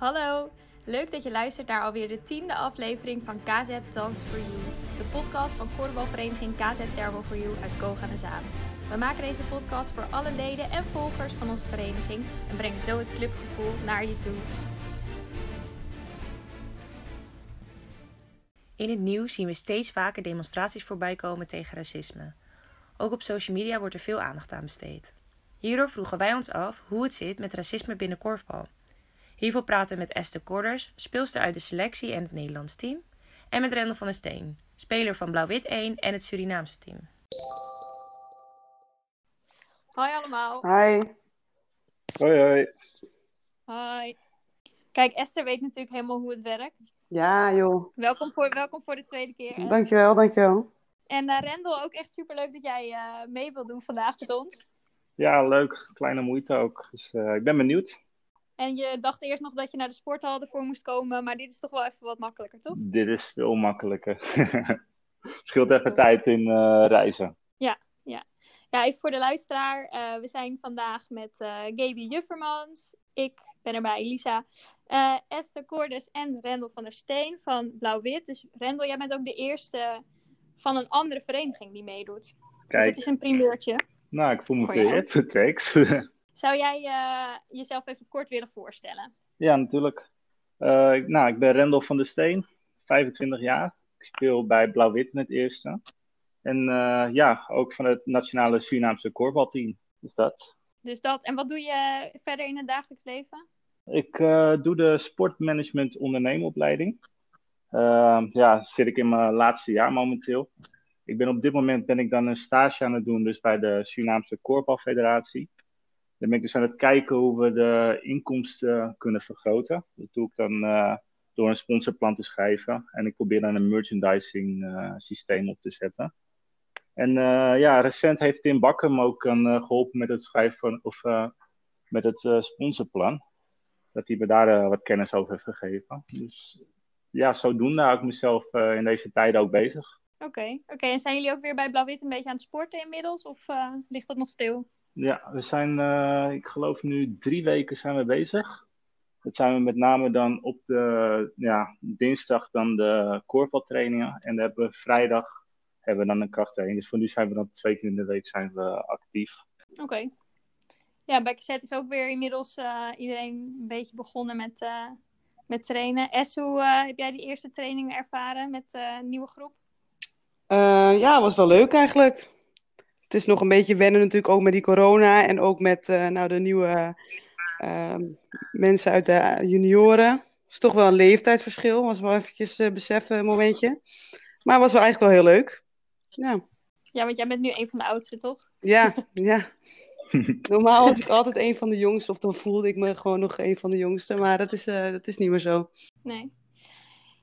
Hallo, leuk dat je luistert naar alweer de tiende aflevering van KZ Talks for You, de podcast van korfbalvereniging KZ Terbo for You uit Koog de Zaan. We maken deze podcast voor alle leden en volgers van onze vereniging en brengen zo het clubgevoel naar je toe. In het nieuws zien we steeds vaker demonstraties voorbij komen tegen racisme. Ook op social media wordt er veel aandacht aan besteed. Hierdoor vroegen wij ons af hoe het zit met racisme binnen korfbal. Hiervoor praten we met Esther Korders, speelster uit de selectie en het Nederlands team. En met Rendel van der Steen, speler van Blauw-Wit 1 en het Surinaamse team. Hoi allemaal. Hi. Hoi, hoi. Hoi. Kijk, Esther weet natuurlijk helemaal hoe het werkt. Ja, joh. Welkom voor, welkom voor de tweede keer. Est. Dankjewel, dankjewel. En uh, Rendel, ook echt superleuk dat jij uh, mee wilt doen vandaag met ons. Ja, leuk. Kleine moeite ook. Dus uh, ik ben benieuwd. En je dacht eerst nog dat je naar de sporthal ervoor moest komen, maar dit is toch wel even wat makkelijker, toch? Dit is veel makkelijker. Scheelt even tijd in uh, reizen. Ja, ja. Ja, even voor de luisteraar. Uh, we zijn vandaag met uh, Gaby Juffermans. Ik ben erbij, Lisa. Uh, Esther Koordes en Rendel van der Steen van Blauw-Wit. Dus Rendel, jij bent ook de eerste van een andere vereniging die meedoet. Kijk. Dus het is een primeurtje. Nou, ik voel me vereerd. Thanks. Zou jij uh, jezelf even kort willen voorstellen? Ja, natuurlijk. Uh, nou, ik ben Rendel van der Steen, 25 jaar. Ik speel bij Blauw-Wit in het eerste. En uh, ja, ook van het nationale Surinaamse korfbalteam. Dus dat. Dus dat. En wat doe je verder in het dagelijks leven? Ik doe de sportmanagement ondernemeropleiding. ja, zit ik in mijn laatste jaar momenteel. Ik ben op dit moment ben ik dan een stage aan het doen, dus bij de Surinaamse Korfbalfederatie. Dan ben ik dus aan het kijken hoe we de inkomsten kunnen vergroten. Dat doe ik dan uh, door een sponsorplan te schrijven. En ik probeer dan een merchandising uh, systeem op te zetten. En uh, ja, recent heeft Tim Bakker me ook aan, geholpen met het schrijven van, of met het sponsorplan. Dat hij me daar wat kennis over heeft gegeven. Dus ja, zodoende hou ik mezelf in deze tijden ook bezig. Oké, oké. En zijn jullie ook weer bij Blauw-Wit een beetje aan het sporten inmiddels? Of ligt dat nog stil? Ja, we zijn, uh, ik geloof nu drie weken zijn we bezig. Dat zijn we met name dan op de ja, dinsdag dan de korfbaltrainingen. En dan hebben we vrijdag hebben we dan een krachttraining. Dus voor nu zijn we dan twee keer in de week zijn we actief. Oké. Okay. Ja, bij KZ is ook weer inmiddels uh, iedereen een beetje begonnen met, uh, met trainen. Es, hoe heb jij die eerste training ervaren met een nieuwe groep? ja, was wel leuk eigenlijk het is nog een beetje wennen natuurlijk ook met die corona en ook met uh, nou, de nieuwe uh, mensen uit de junioren. Het is toch wel een leeftijdsverschil, was wel eventjes uh, beseffen een momentje. Maar het was wel eigenlijk wel heel leuk. Ja. ja, want jij bent nu een van de oudste, toch? Ja, ja. Normaal was ik altijd een van de jongsten, of dan voelde ik me gewoon nog een van de jongsten, maar dat is, uh, dat is niet meer zo. Nee.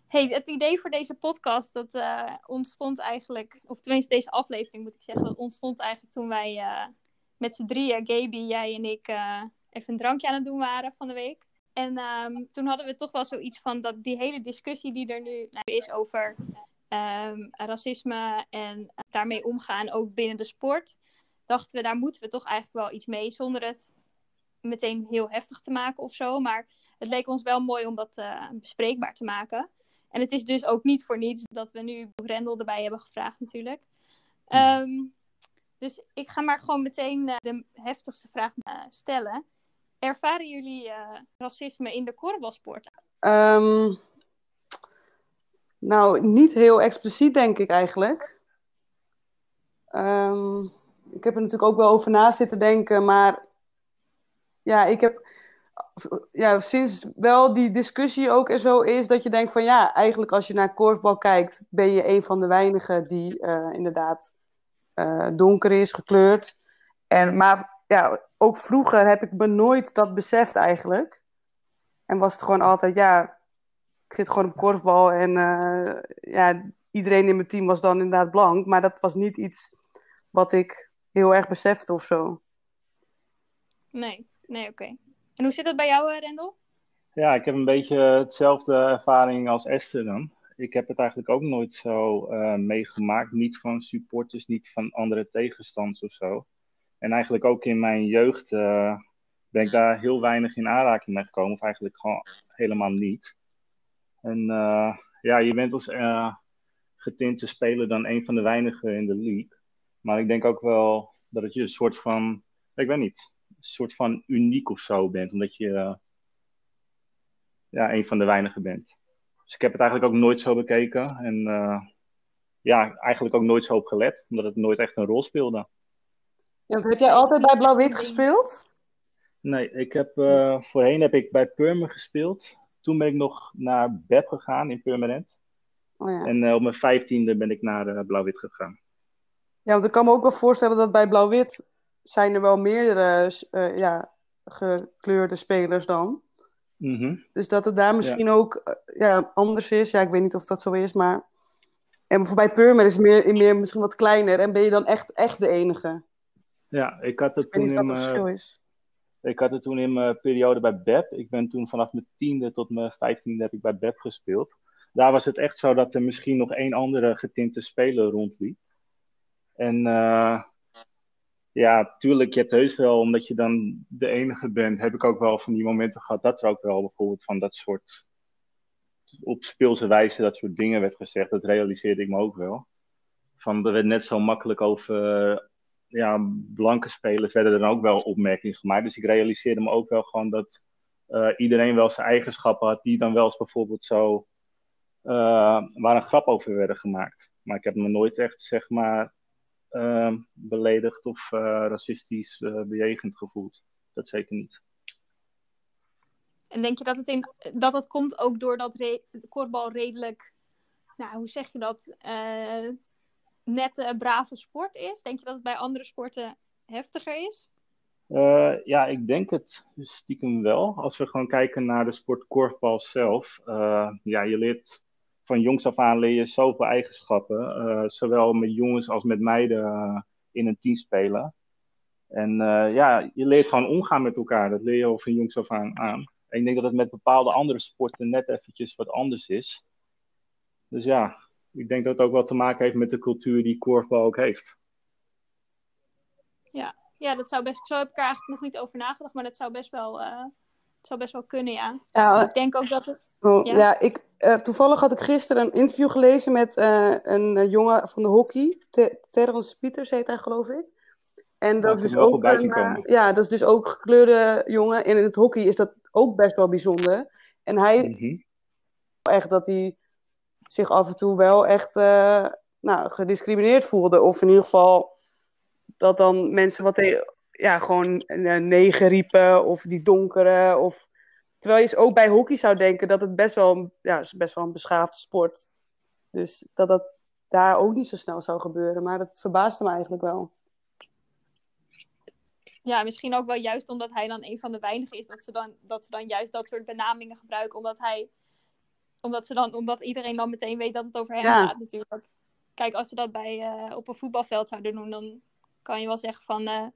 Hey, het idee voor deze podcast, dat uh, ontstond eigenlijk, of tenminste deze aflevering moet ik zeggen, ontstond eigenlijk toen wij uh, met z'n drieën, Gaby, jij en ik, uh, even een drankje aan het doen waren van de week. En um, toen hadden we toch wel zoiets van dat die hele discussie die er nu is over um, racisme en daarmee omgaan, ook binnen de sport, dachten we, daar moeten we toch eigenlijk wel iets mee, zonder het meteen heel heftig te maken of zo. Maar het leek ons wel mooi om dat bespreekbaar te maken. En het is dus ook niet voor niets dat we nu Rendel erbij hebben gevraagd natuurlijk. Um, dus ik ga maar gewoon meteen uh, de heftigste vraag uh, stellen. Ervaren jullie uh, racisme in de korfbalsport? Um, nou, niet heel expliciet denk ik eigenlijk. Um, ik heb er natuurlijk ook wel over na zitten denken, maar ja, ik heb ja, sinds wel die discussie ook er zo is, dat je denkt van ja, eigenlijk als je naar korfbal kijkt, ben je een van de weinigen die uh, inderdaad uh, donker is, gekleurd. En, maar ja, ook vroeger heb ik me nooit dat beseft eigenlijk. En was het gewoon altijd, ja, ik zit gewoon op korfbal en uh, ja, iedereen in mijn team was dan inderdaad blank. Maar dat was niet iets wat ik heel erg besefte of zo. Nee, nee, oké. Okay. En hoe zit dat bij jou, Rendel? Ja, ik heb een beetje hetzelfde ervaring als Esther dan. Ik heb het eigenlijk ook nooit zo uh, meegemaakt. Niet van supporters, niet van andere tegenstanders of zo. En eigenlijk ook in mijn jeugd ben ik daar heel weinig in aanraking mee gekomen, of eigenlijk gewoon helemaal niet. En ja, je bent als getinte speler dan een van de weinigen in de league. Maar ik denk ook wel dat het je een soort van, ik weet niet, soort van uniek of zo bent, omdat je ja, een van de weinigen bent. Dus ik heb het eigenlijk ook nooit zo bekeken. En uh, ja, eigenlijk ook nooit zo op gelet, omdat het nooit echt een rol speelde. Ja, heb jij altijd bij Blauw-Wit gespeeld? Nee, ik heb, uh, voorheen heb ik bij Purmer gespeeld. Toen ben ik nog naar Beb gegaan in Purmerend. Oh ja. En uh, op mijn vijftiende ben ik naar Blauw-Wit gegaan. Ja, want ik kan me ook wel voorstellen dat bij Blauw-Wit zijn er wel meerdere ja, gekleurde spelers dan. Mhm. Dus dat het daar misschien ook eh, ja, anders is. Ja, ik weet niet of dat zo is, maar... En bij Purmer is het meer, meer misschien wat kleiner. En ben je dan echt, echt de enige? Ja, ik had het toen in mijn... Ik had het toen in mijn periode bij BEP. Ik ben toen vanaf mijn tiende tot mijn vijftiende heb ik bij BEP gespeeld. Daar was het echt zo dat er misschien nog één andere getinte speler rondliep. En uh, ja, tuurlijk, je hebt heus wel, omdat je dan de enige bent, heb ik ook wel van die momenten gehad dat er ook wel bijvoorbeeld van dat soort, op speelse wijze, dat soort dingen werd gezegd. Dat realiseerde ik me ook wel. Van, er werd net zo makkelijk over, ja, blanke spelers werden er dan ook wel opmerkingen gemaakt. Dus ik realiseerde me ook wel gewoon dat uh, iedereen wel zijn eigenschappen had, die dan wel eens bijvoorbeeld zo, uh, waar een grap over werden gemaakt. Maar ik heb me nooit echt, zeg maar, beledigd of uh, racistisch uh, bejegend gevoeld. Dat zeker niet. En denk je dat het, in, dat het komt ook doordat re kortbal redelijk, nou hoe zeg je dat, uh, nette, brave sport is? Denk je dat het bij andere sporten heftiger is? Uh, ja, ik denk het stiekem wel. Als we gewoon kijken naar de sport korfbal zelf. Uh, ja, je leert van jongs af aan leer je zoveel eigenschappen. Uh, zowel met jongens als met meiden uh, in een team spelen. En uh, ja, je leert gewoon omgaan met elkaar. Dat leer je al van jongs af aan aan. En ik denk dat het met bepaalde andere sporten net eventjes wat anders is. Dus ja, ik denk dat het ook wel te maken heeft met de cultuur die korfbal ook heeft. Ja, ja dat zou best, zo heb ik er eigenlijk nog niet over nagedacht, maar dat zou best wel, het zou best wel kunnen, ja. ja ik denk ook dat het... Oh, ja. ja, ik, uh, toevallig had ik gisteren een interview gelezen met uh, een uh, jongen van de hockey. Te Terrence Pieters heet hij, geloof ik. En dat, is dus ook een, ja, dat is dus ook gekleurde jongen. En in het hockey is dat ook best wel bijzonder. En hij, mm -hmm. echt dat hij zich af en toe wel echt nou, gediscrimineerd voelde. Of in ieder geval dat dan mensen wat ja, gewoon negen riepen. Of die donkere. Of Terwijl je ook bij hockey zou denken dat het best wel, ja, is best wel een beschaafde sport. Dus dat dat daar ook niet zo snel zou gebeuren. Maar dat verbaasde me eigenlijk wel. Ja, misschien ook wel juist omdat hij dan een van de weinigen is dat ze dan, dat ze dan juist dat soort benamingen gebruiken. Omdat hij omdat, ze dan, omdat iedereen dan meteen weet dat het over hem ja. gaat natuurlijk. Kijk, als ze dat bij, uh, op een voetbalveld zouden doen, dan kan je wel zeggen van... Uh,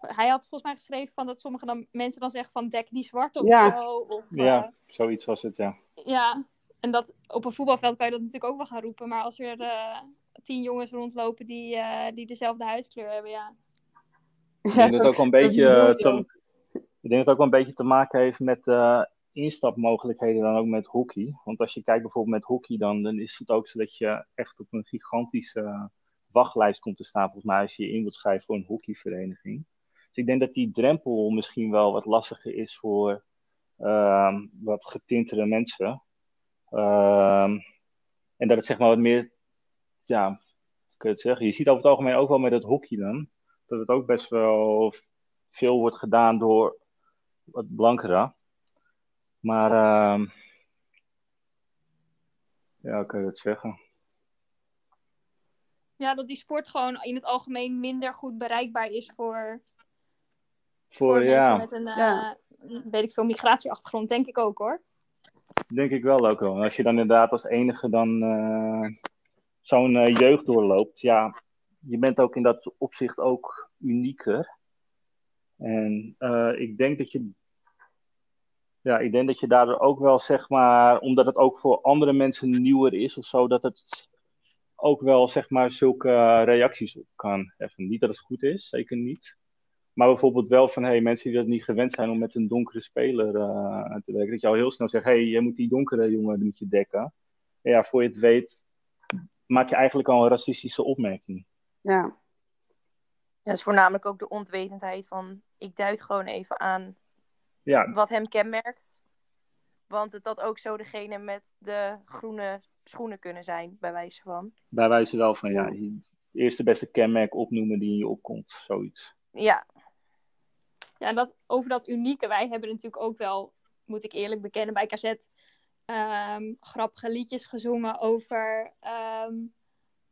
hij had volgens mij geschreven van dat sommige dan, mensen dan zeggen van dek die zwart of ja. zo. Of, ja, uh, zoiets was het, ja. Ja, en dat, op een voetbalveld kan je dat natuurlijk ook wel gaan roepen. Maar als er uh, tien jongens rondlopen die, uh, die dezelfde huidskleur hebben, ja. Ik denk dat het ook een beetje, te, ik denk dat ook wel een beetje te maken heeft met instapmogelijkheden dan ook met hockey. Want als je kijkt bijvoorbeeld met hockey, dan, dan is het ook zo dat je echt op een gigantische wachtlijst komt te staan, volgens mij, als je je in wilt schrijven voor een hockeyvereniging. Dus ik denk dat die drempel misschien wel wat lastiger is voor uh, wat getintere mensen. Uh, en dat het zeg maar wat meer, ja, kun je het zeggen. Je ziet over het algemeen ook wel met het hockey dan, dat het ook best wel veel wordt gedaan door wat blankere. Maar, uh, ja, kun je het zeggen? Ja, dat die sport gewoon in het algemeen minder goed bereikbaar is voor voor, voor ja. mensen met een, ja. uh, weet ik veel, migratieachtergrond, denk ik ook hoor. Denk ik wel ook wel. Als je dan inderdaad als enige dan uh, zo'n uh, jeugd doorloopt, ja, je bent ook in dat opzicht ook unieker. En ik denk dat je ja, ik denk dat je daardoor ook wel, zeg maar, omdat het ook voor andere mensen nieuwer is of zo, dat het ook wel, zeg maar, zulke reacties op kan heffen. Niet dat het goed is, zeker niet. Maar bijvoorbeeld wel van hey, mensen die dat niet gewend zijn om met een donkere speler te werken. Dat je al heel snel zegt, hey, je moet die donkere jongen moet je dekken. ja, voor je het weet, maak je eigenlijk al een racistische opmerking. Ja. Dat is voornamelijk ook de ontwetendheid van, ik duid gewoon even aan ja. wat hem kenmerkt. Want het dat ook zo degene met de groene schoenen kunnen zijn, bij wijze van. Bij wijze wel van, ja, eerst de beste kenmerk opnoemen die in je opkomt, zoiets. Ja. Ja, dat, over dat unieke, wij hebben natuurlijk ook wel, moet ik eerlijk bekennen, bij KZ um, grappige liedjes gezongen over ehm,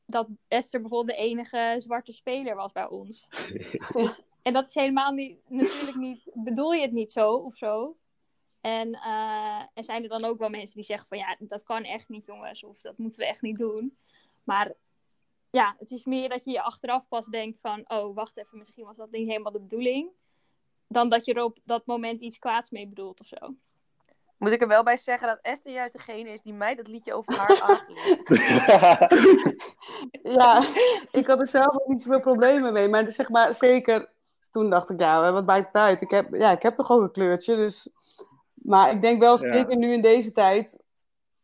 dat Esther bijvoorbeeld de enige zwarte speler was bij ons. dus, en dat is helemaal niet, natuurlijk niet, bedoel je het niet zo of zo. En, uh, en zijn er dan ook wel mensen die zeggen van ja, dat kan echt niet jongens, of dat moeten we echt niet doen. Maar ja, het is meer dat je je achteraf pas denkt van, oh wacht even, misschien was dat niet helemaal de bedoeling. Dan dat je er op dat moment iets kwaads mee bedoelt of zo. Moet ik er wel bij zeggen dat Esther juist degene is die mij dat liedje over haar aangeleerd. ja, ik had er zelf ook niet zoveel problemen mee. Maar zeg maar, zeker toen dacht ik, ja, wat bij het uit. Ik heb, ja, ik heb toch ook een kleurtje. Dus... Maar ik denk wel, zeker nu in deze tijd.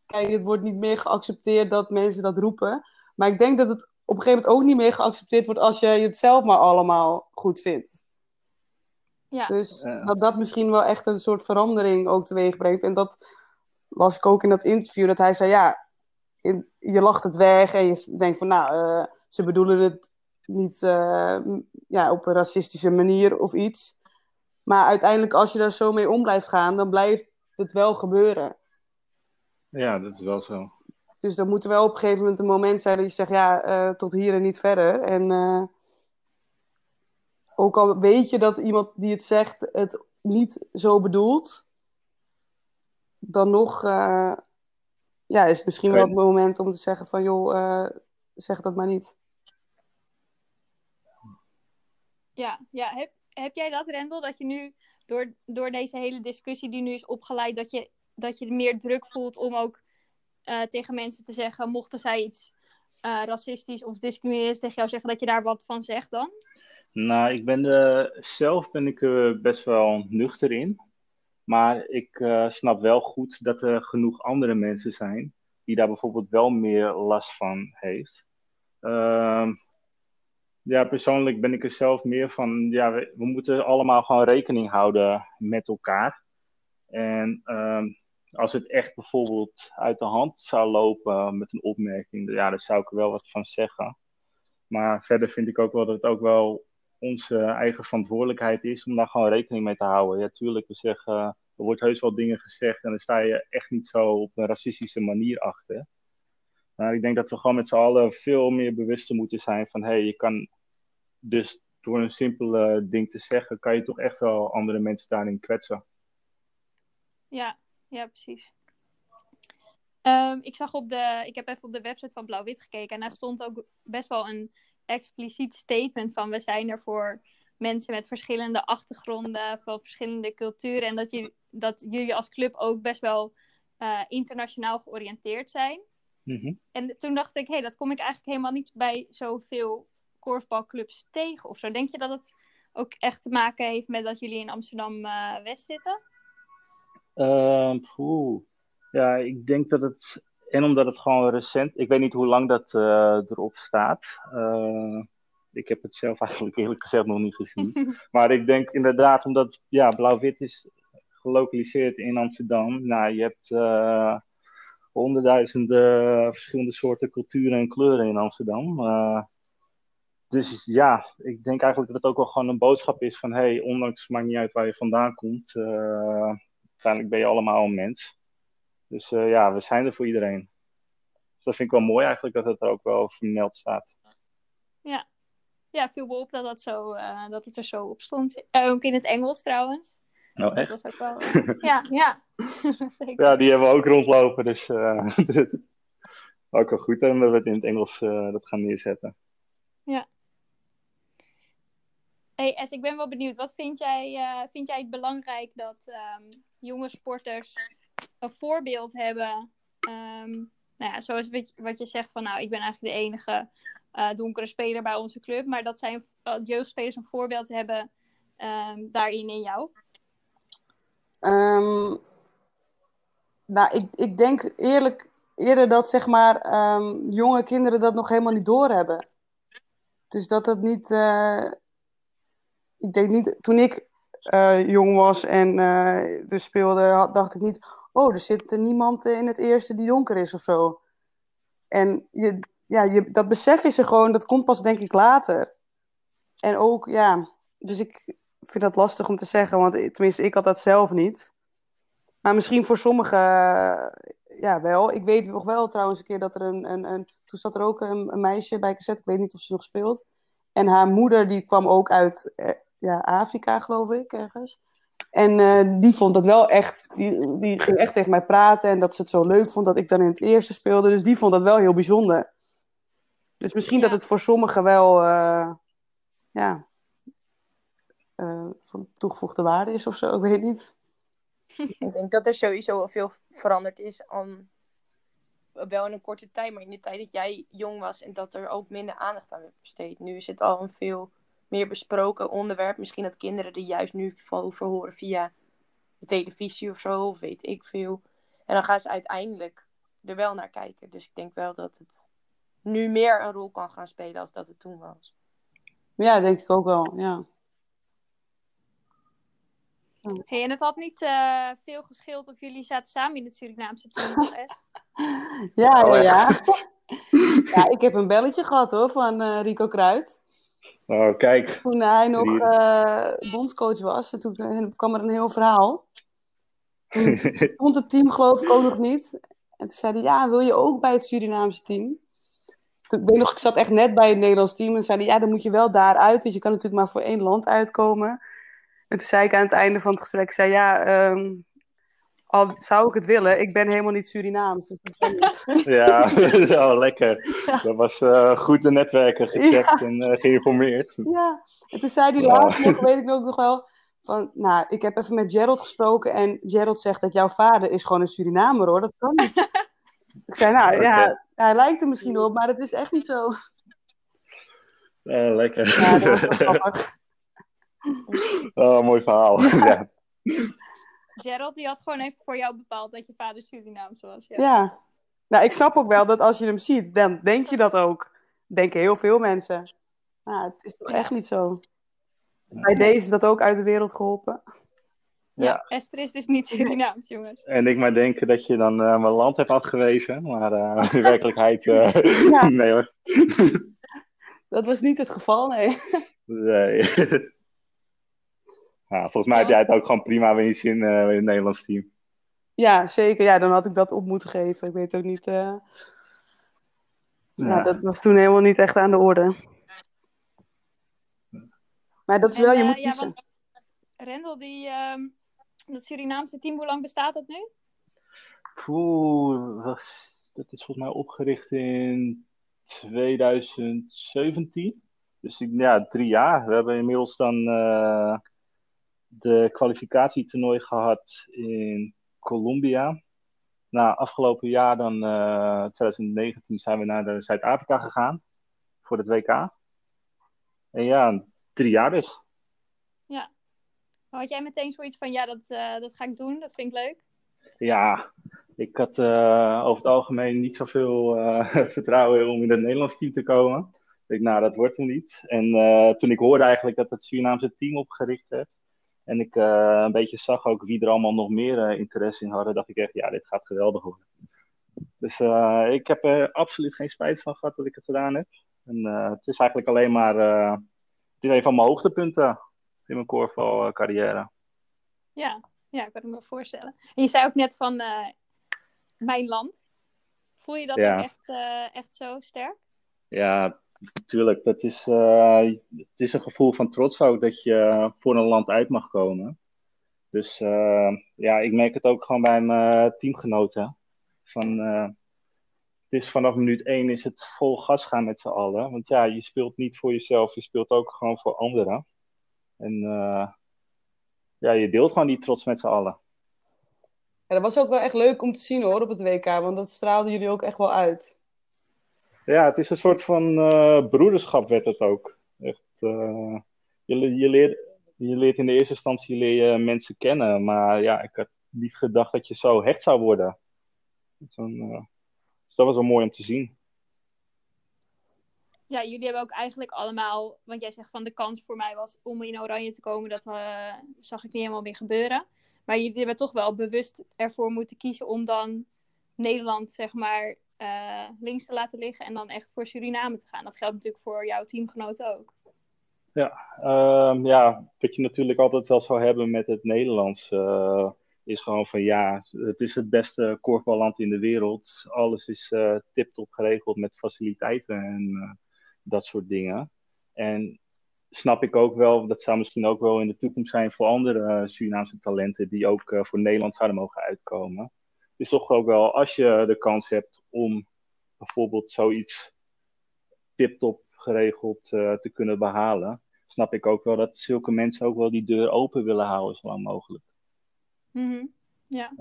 Kijk, het wordt niet meer geaccepteerd dat mensen dat roepen. Maar ik denk dat het op een gegeven moment ook niet meer geaccepteerd wordt als je het zelf maar allemaal goed vindt. Ja. Dus dat dat misschien wel echt een soort verandering ook teweeg brengt. En dat las ik ook in dat interview, dat hij zei, ja, in, je lacht het weg en je denkt van, nou, uh, ze bedoelen het niet uh, ja, op een racistische manier of iets. Maar uiteindelijk, als je daar zo mee om blijft gaan, dan blijft het wel gebeuren. Ja, dat is wel zo. Dus dan moet er wel op een gegeven moment een moment zijn dat je zegt, ja, uh, tot hier en niet verder. En ook al weet je dat iemand die het zegt het niet zo bedoelt, dan nog uh, ja, is het misschien wel het moment om te zeggen van joh, uh, zeg dat maar niet. Ja, ja. Heb, heb jij dat, Rendel, dat je nu door, door deze hele discussie die nu is opgeleid, dat je, dat je meer druk voelt om ook uh, tegen mensen te zeggen, mochten zij iets racistisch of discriminerends tegen jou zeggen, dat je daar wat van zegt dan? Nou, ik ben er, zelf ben ik er best wel nuchter in. Maar ik uh, snap wel goed dat er genoeg andere mensen zijn die daar bijvoorbeeld wel meer last van heeft. Uh, ja, persoonlijk ben ik er zelf meer van, ja, we, moeten allemaal gewoon rekening houden met elkaar. En uh, als het echt bijvoorbeeld uit de hand zou lopen met een opmerking, ja, daar zou ik er wel wat van zeggen. Maar verder vind ik ook wel dat het ook wel onze eigen verantwoordelijkheid is om daar gewoon rekening mee te houden. Ja, tuurlijk, we zeggen, er wordt heus wel dingen gezegd en dan sta je echt niet zo op een racistische manier achter. Maar ik denk dat we gewoon met z'n allen veel meer bewuster moeten zijn van, hé, hey, je kan dus door een simpele ding te zeggen, kan je toch echt wel andere mensen daarin kwetsen. Ja, ja, precies. Um, ik zag op de, ik heb even op de website van Blauw-Wit gekeken en daar stond ook best wel een expliciet statement van we zijn er voor mensen met verschillende achtergronden, van verschillende culturen. En dat, je, dat jullie als club ook best wel uh, internationaal georiënteerd zijn. Mm En toen dacht ik, hé, hey, dat kom ik eigenlijk helemaal niet bij zoveel korfbalclubs tegen of zo. Denk je dat het ook echt te maken heeft met dat jullie in Amsterdam-West uh, zitten? Uh, ja, ik denk dat het en omdat het gewoon recent, ik weet niet hoe lang dat uh, erop staat. Uh, ik heb het zelf eigenlijk eerlijk gezegd nog niet gezien. maar ik denk inderdaad, omdat ja, Blauw-Wit is gelokaliseerd in Amsterdam. Nou, je hebt uh, honderdduizenden verschillende soorten culturen en kleuren in Amsterdam. dus ja, ik denk eigenlijk dat het ook wel gewoon een boodschap is van... hey, ondanks maakt niet uit waar je vandaan komt, uiteindelijk ben je allemaal een mens. Dus uh, ja, we zijn er voor iedereen. Dus dat vind ik wel mooi eigenlijk dat het er ook wel vermeld staat. Ja, ja viel me op dat, dat, zo, uh, dat het er zo op stond. Uh, ook in het Engels trouwens. Nou, dus dat was ook wel. ja, ja. ja, die hebben we ook rondlopen. Dus ook wel goed dat we het in het Engels dat gaan neerzetten. Ja. Hey Es, ik ben wel benieuwd. Wat vind jij, vind jij het belangrijk dat um, jonge sporters een voorbeeld hebben. Um, nou ja, zoals wat je zegt van nou, ik ben eigenlijk de enige uh, donkere speler bij onze club. Maar dat zijn uh, jeugdspelers een voorbeeld hebben ehm, daarin in jou? Ehm, nou, ik, ik denk eerlijk eerder dat zeg maar ehm, jonge kinderen dat nog helemaal niet doorhebben. Dus dat dat niet. eh, ik denk niet. Toen ik eh, jong was en eh, dus speelde, dacht ik niet. Oh, er zit eh, niemand in het eerste die donker is of zo. En je, ja, je, dat besef is er gewoon, dat komt pas denk ik later. En ook, ja, dus ik vind dat lastig om te zeggen, want eh, tenminste, ik had dat zelf niet. Maar misschien voor sommigen, eh, ja, wel. Ik weet nog wel trouwens een keer dat er een, een, een toen zat er ook een, een meisje bij cassette, ik weet niet of ze nog speelt. En haar moeder, die kwam ook uit eh, ja, Afrika, geloof ik, ergens. En eh, die vond dat wel echt, die, die ging echt tegen mij praten en dat ze het zo leuk vond dat ik dan in het eerste speelde. Dus die vond dat wel heel bijzonder. Dus misschien Ja. dat het voor sommigen wel, eh, ja, eh, van toegevoegde waarde is of zo, ik weet niet. Ik denk dat er sowieso wel veel veranderd is aan wel in een korte tijd, maar in de tijd dat jij jong was en dat er ook minder aandacht aan werd besteed. Nu is het al een veel meer besproken onderwerp. Misschien dat kinderen er juist nu over horen via de televisie of zo, of weet ik veel. En dan gaan ze uiteindelijk er wel naar kijken. Dus ik denk wel dat het nu meer een rol kan gaan spelen als dat het toen was. Ja, denk ik ook wel, ja. Hey, en het had niet eh, veel gescheeld of jullie zaten samen in het Surinaamse team. Ja, Oh, ja, ja. echt? Ja, ik heb een belletje gehad hoor, van eh, Rico Kruid. Oh, kijk. Toen hij nog eh, bondscoach was, en toen kwam er een heel verhaal. Toen stond het team geloof ik ook nog niet. En toen zei hij, ja, wil je ook bij het Surinaamse team? Toen, ik weet nog, ik zat echt net bij het Nederlands team. En zei hij, ja, dan moet je wel daaruit. Want je kan natuurlijk maar voor één land uitkomen. En toen zei ik aan het einde van het gesprek, zei, ja, ehm, al zou ik het willen, ik ben helemaal niet Surinaams. Dus niet. Ja, oh, lekker. Dat was eh, goed de netwerken gecheckt en eh, geïnformeerd. Ja, en toen zei hij Ja. later nog, weet ik ook nog wel, van, nou, ik heb even met Gerald gesproken en Gerald zegt dat jouw vader is gewoon een Surinamer hoor, dat kan niet. ik zei, nou ja, hij lijkt er misschien op, maar dat is echt niet zo. Lekker. Ja, dat was oh, mooi verhaal. Ja. Gerald die had gewoon even voor jou bepaald dat je vader Surinaams was. Ja. Ja, nou, ik snap ook wel dat als je hem ziet, dan denk je dat ook. Denken heel veel mensen. Maar het is toch echt niet zo. Bij deze is dat ook uit de wereld geholpen. Ja, Esther is dus niet Surinaams, jongens. En ik maar denken dat je dan eh, mijn land hebt afgewezen, maar eh, in werkelijkheid, eh, Ja. nee hoor. Dat was niet het geval, nee. Nee. Ja, volgens mij heb jij het ook gewoon prima in je zin eh, in het Nederlands team. Ja, zeker. Ja, dan had ik dat op moeten geven. Ik weet ook niet. eh, Ja. Ja, dat was toen helemaal niet echt aan de orde. Maar dat is En, wel, je eh, moet ja, kiezen. want Rendel, die, ehm, dat Surinaamse team, hoe lang bestaat dat nu? Oeh, dat is volgens mij opgericht in 2017. Dus ik- ja, drie jaar. We hebben inmiddels dan eh, de kwalificatietoernooi gehad in Colombia. Na afgelopen jaar, dan eh 2019, zijn we naar Zuid-Afrika gegaan voor het WK. En ja, drie jaar dus. Had jij meteen zoiets van, ja, dat, eh, dat ga ik doen, dat vind ik leuk? Ja, ik had eh, over het algemeen niet zoveel eh, vertrouwen om in het Nederlands team te komen. Ik dacht, nou, dat wordt hem niet. En eh, toen ik hoorde eigenlijk dat het Surinaamse team opgericht werd. En ik eh, een beetje zag ook wie er allemaal nog meer eh, interesse in hadden. Dacht ik echt, ja, dit gaat geweldig worden. Dus eh, ik heb er absoluut geen spijt van gehad dat ik het gedaan heb. En het is eigenlijk alleen maar... het is een van mijn hoogtepunten in mijn korfbal carrière. Ja, ja, ik kan me voorstellen. En je zei ook net van mijn land. Voel je dat Ja. ook echt, echt zo sterk? Ja, natuurlijk. Dat is, eh, het is een gevoel van trots ook dat je voor een land uit mag komen. Dus eh, ja, ik merk het ook gewoon bij mijn teamgenoten. Van, eh, het is vanaf minuut één is het vol gas gaan met z'n allen. Want ja, je speelt niet voor jezelf, je speelt ook gewoon voor anderen. En eh, ja, je deelt gewoon die trots met z'n allen. Ja, dat was ook wel echt leuk om te zien hoor op het WK, want dat straalden jullie ook echt wel uit. Ja, het is een soort van eh, broederschap werd het ook. Echt, eh, je, je, leert, je leert in de eerste instantie leer mensen kennen. Maar ja, ik had niet gedacht dat je zo hecht zou worden. uh, dus dat was wel mooi om te zien. Ja, jullie hebben ook eigenlijk allemaal, want jij zegt van de kans voor mij was om in oranje te komen, dat zag ik niet helemaal meer gebeuren. Maar jullie hebben toch wel bewust ervoor moeten kiezen om dan Nederland, zeg maar, uh, links te laten liggen en dan echt voor Suriname te gaan. Dat geldt natuurlijk voor jouw teamgenoten ook. Ja, um, ja, wat je natuurlijk altijd wel zou hebben met het Nederlands, uh, is gewoon van ja, het is het beste korfballand in de wereld. Alles is uh, tip-top geregeld met faciliteiten en dat soort dingen. En snap ik ook wel, dat zou misschien ook wel in de toekomst zijn voor andere Surinaamse talenten die ook voor Nederland zouden mogen uitkomen is toch ook wel, als je de kans hebt om bijvoorbeeld zoiets tip-top geregeld uh, te kunnen behalen, snap ik ook wel dat zulke mensen ook wel die deur open willen houden zo lang mogelijk. Mm Ja.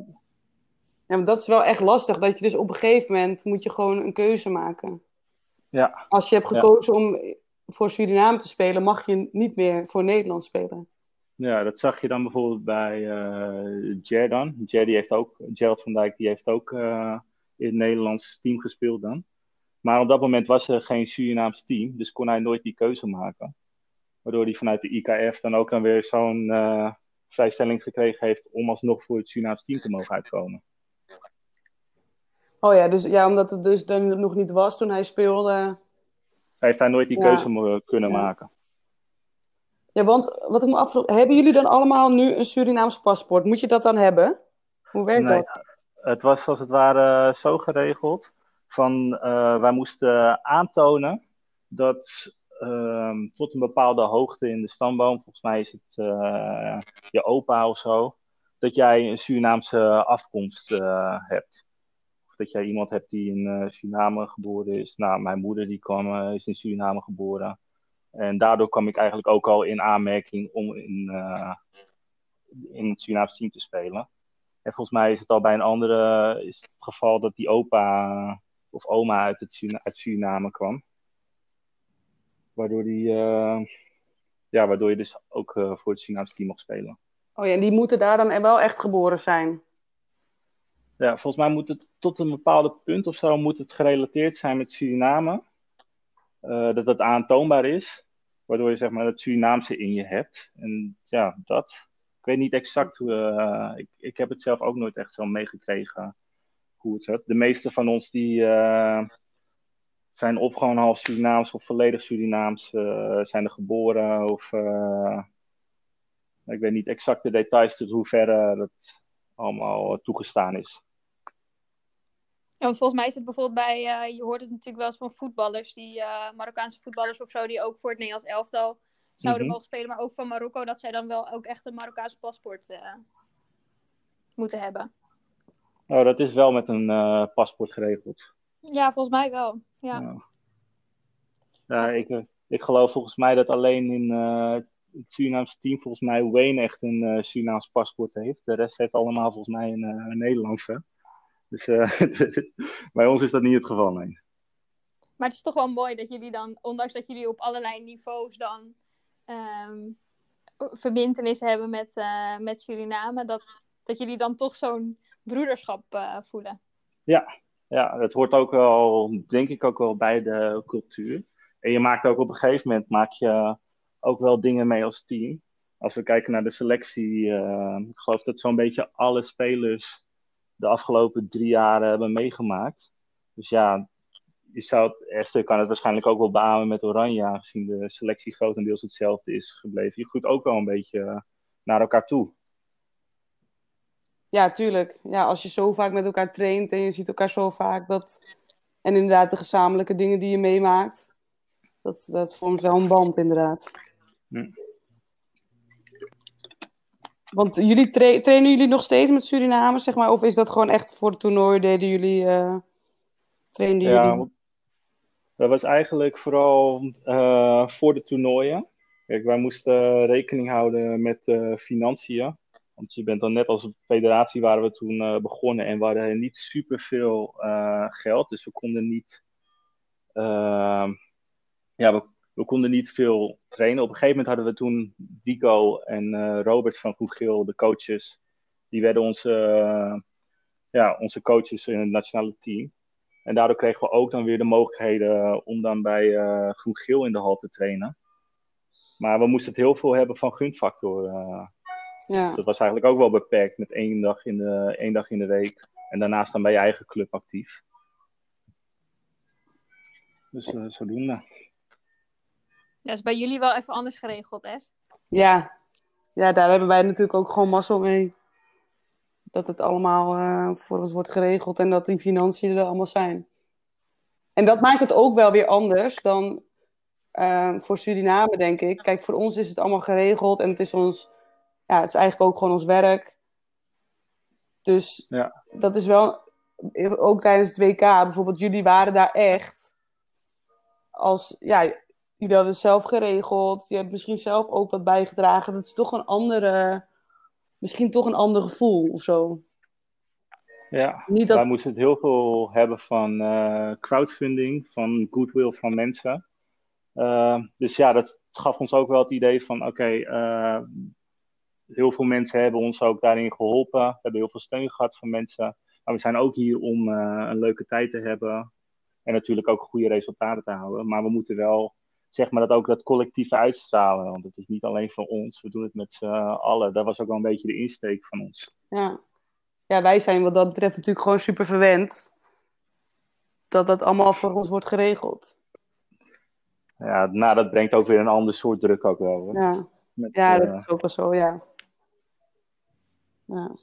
Ja, maar dat is wel echt lastig, dat je dus op een gegeven moment moet je gewoon een keuze maken. Ja. Als je hebt gekozen om voor Suriname te spelen, mag je niet meer voor Nederland spelen. Ja, dat zag je dan bijvoorbeeld bij uh, Jer dan. Jer die heeft ook, Gerald van Dijk die heeft ook uh, in het Nederlands team gespeeld dan. Maar op dat moment was er geen Surinaams team, dus kon hij nooit die keuze maken. Waardoor hij vanuit de IKF dan ook dan weer zo'n uh, vrijstelling gekregen heeft om alsnog voor het Surinaams team te mogen uitkomen. Oh ja, dus ja, omdat het dus dan nog niet was toen hij speelde. Heeft hij nooit die ja. keuze kunnen ja. maken. Ja, want wat ik me afvraag, hebben jullie dan allemaal nu een Surinaams paspoort? Moet je dat dan hebben? Hoe werkt nee, dat? Het was als het ware zo geregeld van uh, wij moesten aantonen dat uh, tot een bepaalde hoogte in de stamboom, volgens mij is het uh, je opa of zo, dat jij een Surinaamse afkomst uh, hebt. Of dat jij iemand hebt die in Suriname geboren is. Nou, mijn moeder die kwam, is in Suriname geboren. En daardoor kwam ik eigenlijk ook al in aanmerking om in, uh, in het Surinaamse team te spelen. En volgens mij is het al bij een andere is het, het geval dat die opa of oma uit, het, uit Suriname kwam. Waardoor, die, uh, ja, waardoor je dus ook uh, voor het Surinaamse team mag spelen. Oh ja, en die moeten daar dan wel echt geboren zijn? Ja, volgens mij moet het tot een bepaalde punt of zo moet het gerelateerd zijn met Suriname. Uh, dat dat aantoonbaar is, waardoor je zeg maar het Surinaamse in je hebt. En ja, dat. Ik weet niet exact hoe. Uh, ik, ik heb het zelf ook nooit echt zo meegekregen hoe het zit. De meeste van ons die uh, zijn of gewoon half Surinaams of volledig Surinaams, zijn er geboren of. ik weet niet exact de details tot hoe ver dat allemaal toegestaan is. Ja, want volgens mij is het bijvoorbeeld bij, uh, je hoort het natuurlijk wel eens van voetballers, die uh, Marokkaanse voetballers of zo, die ook voor het Nederlands elftal zouden mm-hmm. mogen spelen, maar ook van Marokko, dat zij dan wel ook echt een Marokkaanse paspoort uh, moeten hebben. Oh, dat is wel met een paspoort geregeld. Ja, volgens mij wel. Ja, ja. ja ik, ik geloof volgens mij dat alleen in het Surinaamse team, volgens mij Wayne echt een Surinaams paspoort heeft. De rest heeft allemaal volgens mij een, een Nederlandse. Dus uh, bij ons is dat niet het geval, nee. Maar het is toch wel mooi dat jullie dan, ondanks dat jullie op allerlei niveaus dan um, verbindenis hebben met, uh, met Suriname, dat, dat jullie dan toch zo'n broederschap uh, voelen. Ja, ja, dat hoort ook wel, denk ik ook wel bij de cultuur. En je maakt ook op een gegeven moment, maak je ook wel dingen mee als team. Als we kijken naar de selectie, ik geloof dat zo'n beetje alle spelers de afgelopen drie jaren hebben meegemaakt. Dus ja, je zou Esther kan het waarschijnlijk ook wel beamen met Oranje, aangezien de selectie grotendeels hetzelfde is gebleven. Je groeit ook wel een beetje eh, naar elkaar toe. Ja, tuurlijk. Ja, als je zo vaak met elkaar traint en je ziet elkaar zo vaak, dat... en inderdaad de gezamenlijke dingen die je meemaakt, dat, dat vormt wel een band inderdaad. Hm. Want jullie tra trainen jullie nog steeds met Suriname, zeg maar? Of is dat gewoon echt voor het toernooi deden jullie, uh, trainden ja, jullie? Dat was eigenlijk vooral uh, voor de toernooien. Kijk, wij moesten rekening houden met uh, financiën. Want je bent dan net als federatie waren we toen begonnen en we hadden niet superveel geld. Dus we konden niet... ja, we, we konden niet veel trainen. Op een gegeven moment hadden we toen Dico en uh, Robert van Goed Geel, de coaches. Die werden onze, uh, ja, onze coaches in het nationale team. En daardoor kregen we ook dan weer de mogelijkheden om dan bij uh, Groen Geel in de hal te trainen. Maar we moesten het heel veel hebben van gunfactor. Ja. Dus dat was eigenlijk ook wel beperkt met één dag in de, één dag in de week. En daarnaast dan bij je eigen club actief. Dus uh, zodoende. Dat is bij jullie wel even anders geregeld, Es? Ja. ja, daar hebben wij natuurlijk ook gewoon mazzel mee. Dat het allemaal uh, voor ons wordt geregeld en dat die financiën er allemaal zijn. En dat maakt het ook wel weer anders dan uh, voor Suriname, denk ik. Kijk, voor ons is het allemaal geregeld en het is ons, ja, het is eigenlijk ook gewoon ons werk. Dus ja. dat is wel, ook tijdens het WK, bijvoorbeeld, jullie waren daar echt als, ja, jullie hadden zelf geregeld. Je hebt misschien zelf ook wat bijgedragen. Dat is toch een andere, misschien toch een ander gevoel of zo. Ja, Niet dat... wij moesten het heel veel hebben van uh, crowdfunding, van goodwill van mensen. Uh, dus ja, dat gaf ons ook wel het idee van, oké, okay, uh, heel veel mensen hebben ons ook daarin geholpen. We hebben heel veel steun gehad van mensen. Maar we zijn ook hier om een leuke tijd te hebben. En natuurlijk ook goede resultaten te houden. Maar we moeten wel, zeg maar, dat ook dat collectieve uitstralen. Want het is niet alleen voor ons. We doen het met z'n allen. Dat was ook wel een beetje de insteek van ons. Ja. ja, wij zijn wat dat betreft natuurlijk gewoon super verwend. Dat dat allemaal voor ons wordt geregeld. Ja, nou, dat brengt ook weer een ander soort druk ook wel. Hoor. Ja, Met, ja uh, dat is ook wel zo, ja. ja.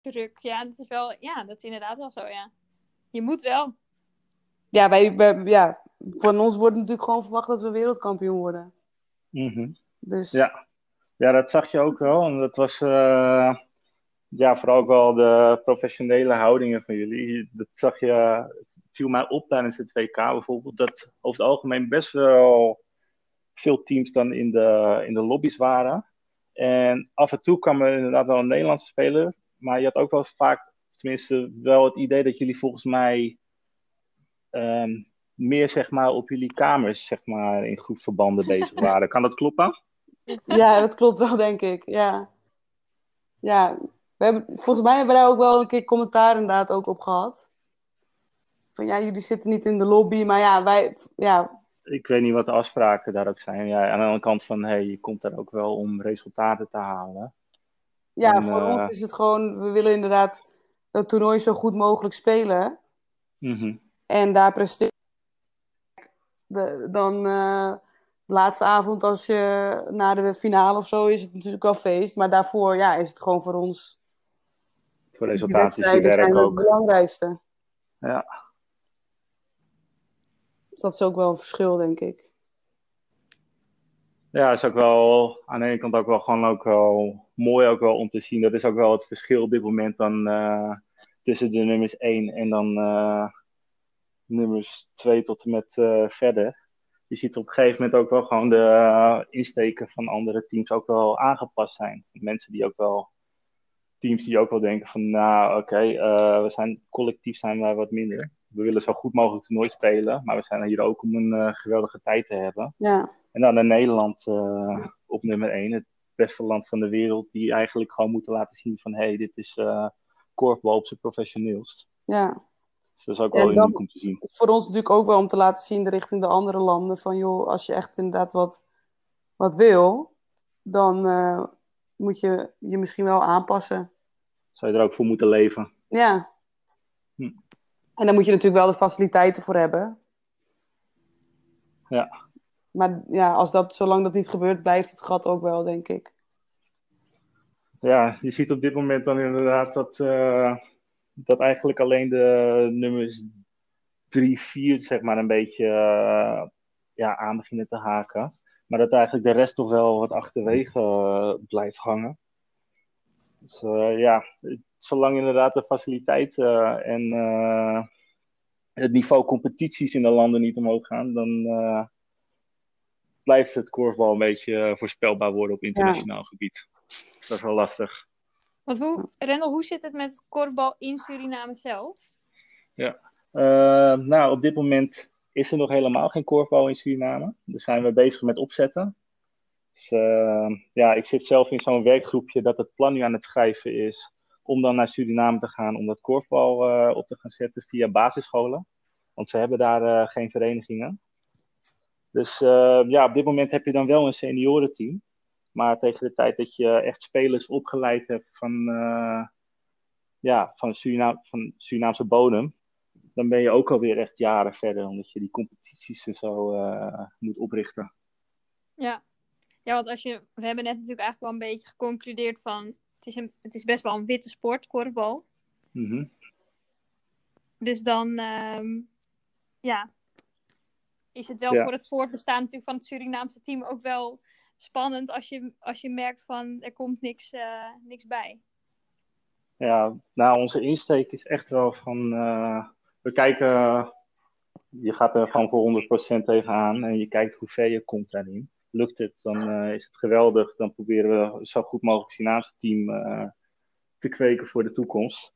Druk, ja, dat is wel, ja, dat is inderdaad wel zo, ja. Je moet wel. Ja, wij, wij, ja, van ons wordt natuurlijk gewoon verwacht dat we wereldkampioen worden. Mm -hmm. Dus... Ja. ja, dat zag je ook wel. En dat was uh, ja, vooral ook wel de professionele houdingen van jullie. Dat zag je, viel mij op tijdens het WK bijvoorbeeld, dat over het algemeen best wel veel teams dan in de, in de lobby's waren. En af en toe kwam er inderdaad wel een Nederlandse speler, maar je had ook wel vaak, tenminste wel het idee dat jullie volgens mij um, meer zeg maar op jullie kamers zeg maar in groepverbanden bezig waren. Kan dat kloppen? Ja, dat klopt wel denk ik, ja. Ja, we hebben, volgens mij hebben we daar ook wel een keer commentaar inderdaad ook op gehad. Van ja, jullie zitten niet in de lobby, maar ja, wij, ja, ik weet niet wat de afspraken daar ook zijn. Ja, aan de andere kant van, hey, je komt daar ook wel om resultaten te halen. Ja, en, voor uh... ons is het gewoon, we willen inderdaad dat toernooi zo goed mogelijk spelen. Mm -hmm. En daar presteren. De, dan uh, de laatste avond, als je na de finale of zo, is het natuurlijk wel feest. Maar daarvoor, ja, is het gewoon voor ons. Voor resultaten is je werk zijn ook. het belangrijkste. Ja. Dus dat is ook wel een verschil, denk ik. Ja, is ook wel aan de ene kant ook wel gewoon ook wel mooi ook wel om te zien. Dat is ook wel het verschil op dit moment dan uh, tussen de nummers 1 en dan uh, nummers 2 tot en met uh, verder. Je ziet op een gegeven moment ook wel gewoon de insteken van andere teams ook wel aangepast zijn. Mensen die ook wel, teams die ook wel denken van nou oké, okay, we zijn collectief zijn wij wat minder we willen zo goed mogelijk toernooi spelen, maar we zijn hier ook om een uh, geweldige tijd te hebben. Ja. En dan in Nederland uh, op nummer 1, het beste land van de wereld, die eigenlijk gewoon moeten laten zien van hé, hey, dit is korfbal op zijn professioneelst. Ja. Dus dat is ook wel uniek om te zien. Voor ons natuurlijk ook wel om te laten zien richting de andere landen van joh, als je echt inderdaad wat, wat wil, dan uh, moet je je misschien wel aanpassen. Zou je er ook voor moeten leven? Ja. Hm. En dan moet je natuurlijk wel de faciliteiten voor hebben. Ja. Maar ja, als dat, zolang dat niet gebeurt, blijft het gat ook wel, denk ik. Ja, je ziet op dit moment dan inderdaad dat, uh, dat eigenlijk alleen de nummers 3, 4, zeg maar, een beetje uh, ja, aan beginnen te haken. Maar dat eigenlijk de rest toch wel wat achterwege uh, blijft hangen. Dus ja, zolang inderdaad de faciliteiten en het niveau competities in de landen niet omhoog gaan, dan blijft het korfbal een beetje voorspelbaar worden op internationaal ja. gebied. Dat is wel lastig. Want hoe, Rendel, hoe zit het met korfbal in Suriname zelf? Ja, nou op dit moment is er nog helemaal geen korfbal in Suriname. Daar zijn we bezig met opzetten. Dus uh, ja, ik zit zelf in zo'n werkgroepje dat het plan nu aan het schrijven is om dan naar Suriname te gaan om dat korfbal uh, op te gaan zetten via basisscholen. Want ze hebben daar uh, geen verenigingen. Dus ja, op dit moment heb je dan wel een seniorenteam. Maar tegen de tijd dat je echt spelers opgeleid hebt van, ja, van, Surina van Surinaamse bodem, dan ben je ook alweer echt jaren verder, omdat je die competities en zo moet oprichten. Ja, ja, want als je, we hebben net natuurlijk eigenlijk wel een beetje geconcludeerd van het is, een, het is best wel een witte sport, korfbal. Mm Dus dan, um, ja, is het wel ja. voor het voortbestaan natuurlijk van het Surinaamse team ook wel spannend als je, als je merkt van er komt niks, uh, niks bij. Ja, nou onze insteek is echt wel van, uh, we kijken, je gaat er gewoon voor 100% tegenaan en je kijkt hoe ver je komt daarin lukt het, dan uh, is het geweldig. Dan proberen we zo goed mogelijk Surinaamse team te kweken voor de toekomst.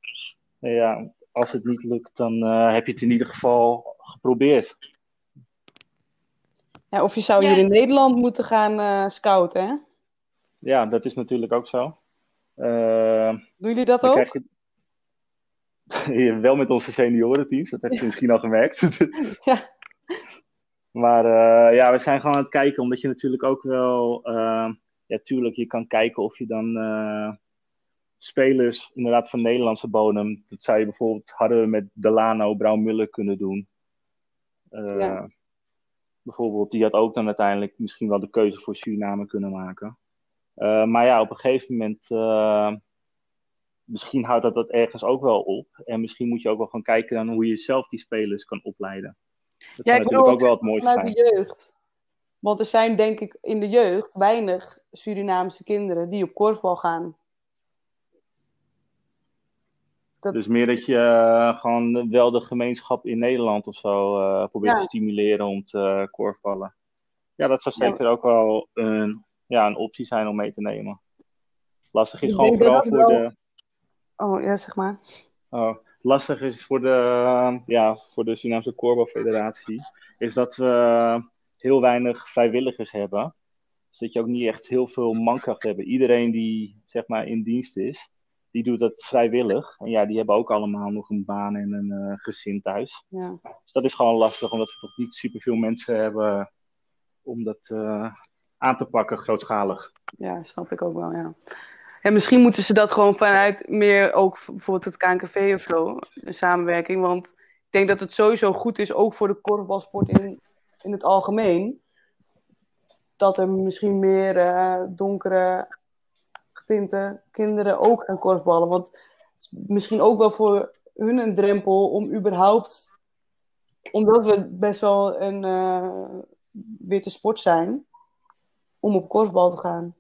En ja, als het niet lukt, dan heb je het in ieder geval geprobeerd. Ja, of je zou ja. hier in Nederland moeten gaan scouten, hè? Ja, dat is natuurlijk ook zo. Doen jullie dat ook? Je... wel met onze seniorenteams, dat heb je misschien al gemerkt. ja. Maar uh, ja, we zijn gewoon aan het kijken, omdat je natuurlijk ook wel, uh, ja, tuurlijk, je kan kijken of je dan uh, spelers inderdaad van Nederlandse bodem, dat zou je bijvoorbeeld, hadden we met Delano, Brown Muller kunnen doen. Ja. Bijvoorbeeld, die had ook dan uiteindelijk misschien wel de keuze voor Suriname kunnen maken. maar ja, op een gegeven moment, misschien houdt dat, dat ergens ook wel op. En misschien moet je ook wel gaan kijken dan hoe je zelf die spelers kan opleiden. Dat ja, natuurlijk ook wel het mooiste zijn. de jeugd. Want er zijn denk ik in de jeugd weinig Surinaamse kinderen die op korfbal gaan. Dat... Dus meer dat je uh, gewoon wel de gemeenschap in Nederland of zo uh, probeert ja. te stimuleren om te korfballen. Ja, dat zou zeker ja. ook wel een, ja, een optie zijn om mee te nemen. Lastig is ik gewoon vooral voor wel... de. Oh ja, zeg maar. Oh lastig is voor de, ja, voor de Surinaamse Korfbalfederatie, is dat we heel weinig vrijwilligers hebben. Dus dat je ook niet echt heel veel mankracht hebt. Iedereen die zeg maar in dienst is, die doet dat vrijwillig. En ja, die hebben ook allemaal nog een baan en een uh, gezin thuis. Ja. Dus dat is gewoon lastig, omdat we toch niet superveel mensen hebben om dat uh, aan te pakken, grootschalig. Ja, snap ik ook wel, ja. En misschien moeten ze dat gewoon vanuit meer ook bijvoorbeeld het KNKV of zo, de samenwerking. Want ik denk dat het sowieso goed is, ook voor de korfbalsport in, in het algemeen. Dat er misschien meer uh, donkere getinte kinderen ook gaan korfballen. Want misschien ook wel voor hun een drempel om überhaupt, omdat we best wel een uh, witte sport zijn, om op korfbal te gaan.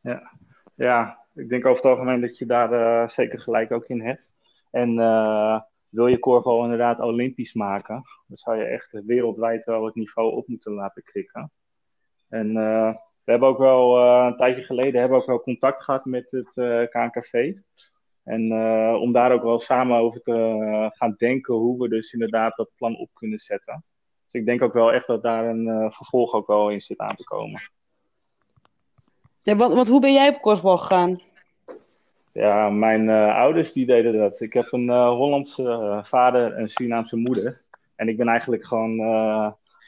Ja, ja ik denk over het algemeen dat je daar uh, zeker gelijk ook in hebt. En uh, wil je korfbal inderdaad olympisch maken, dan zou je echt wereldwijd wel het niveau op moeten laten krikken. En we hebben ook wel een tijdje geleden hebben we ook wel contact gehad met het KNKV. En om daar ook wel samen over te gaan denken hoe we dus inderdaad dat plan op kunnen zetten. Dus ik denk ook wel echt dat daar een vervolg ook wel in zit aan te komen. Ja, want, want hoe ben jij op korfbal gegaan? Ja, mijn uh, ouders die deden dat. Ik heb een uh, Hollandse uh, vader en Surinaamse moeder. En ik ben eigenlijk gewoon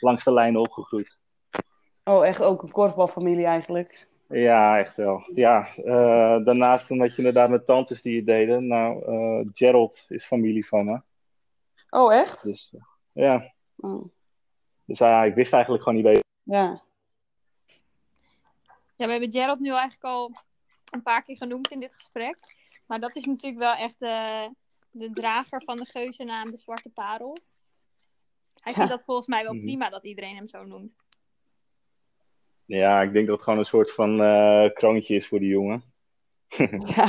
langs de lijn opgegroeid. Oh, echt ook een korfbalfamilie eigenlijk? Ja, echt wel. Ja, daarnaast omdat je inderdaad met tantes die het deden. Nou, Gerald is familie van me. Oh, echt? Dus ja. Oh. Dus ja, ik wist eigenlijk gewoon niet beter. Ja. Ja, we hebben Gerald nu eigenlijk al een paar keer genoemd in dit gesprek. Maar dat is natuurlijk wel echt de, de drager van de geuzennaam de Zwarte Parel. Hij vindt dat volgens mij wel mhm. prima dat iedereen hem zo noemt. Ja, ik denk dat het gewoon een soort van uh, kroontje is voor die jongen. ja,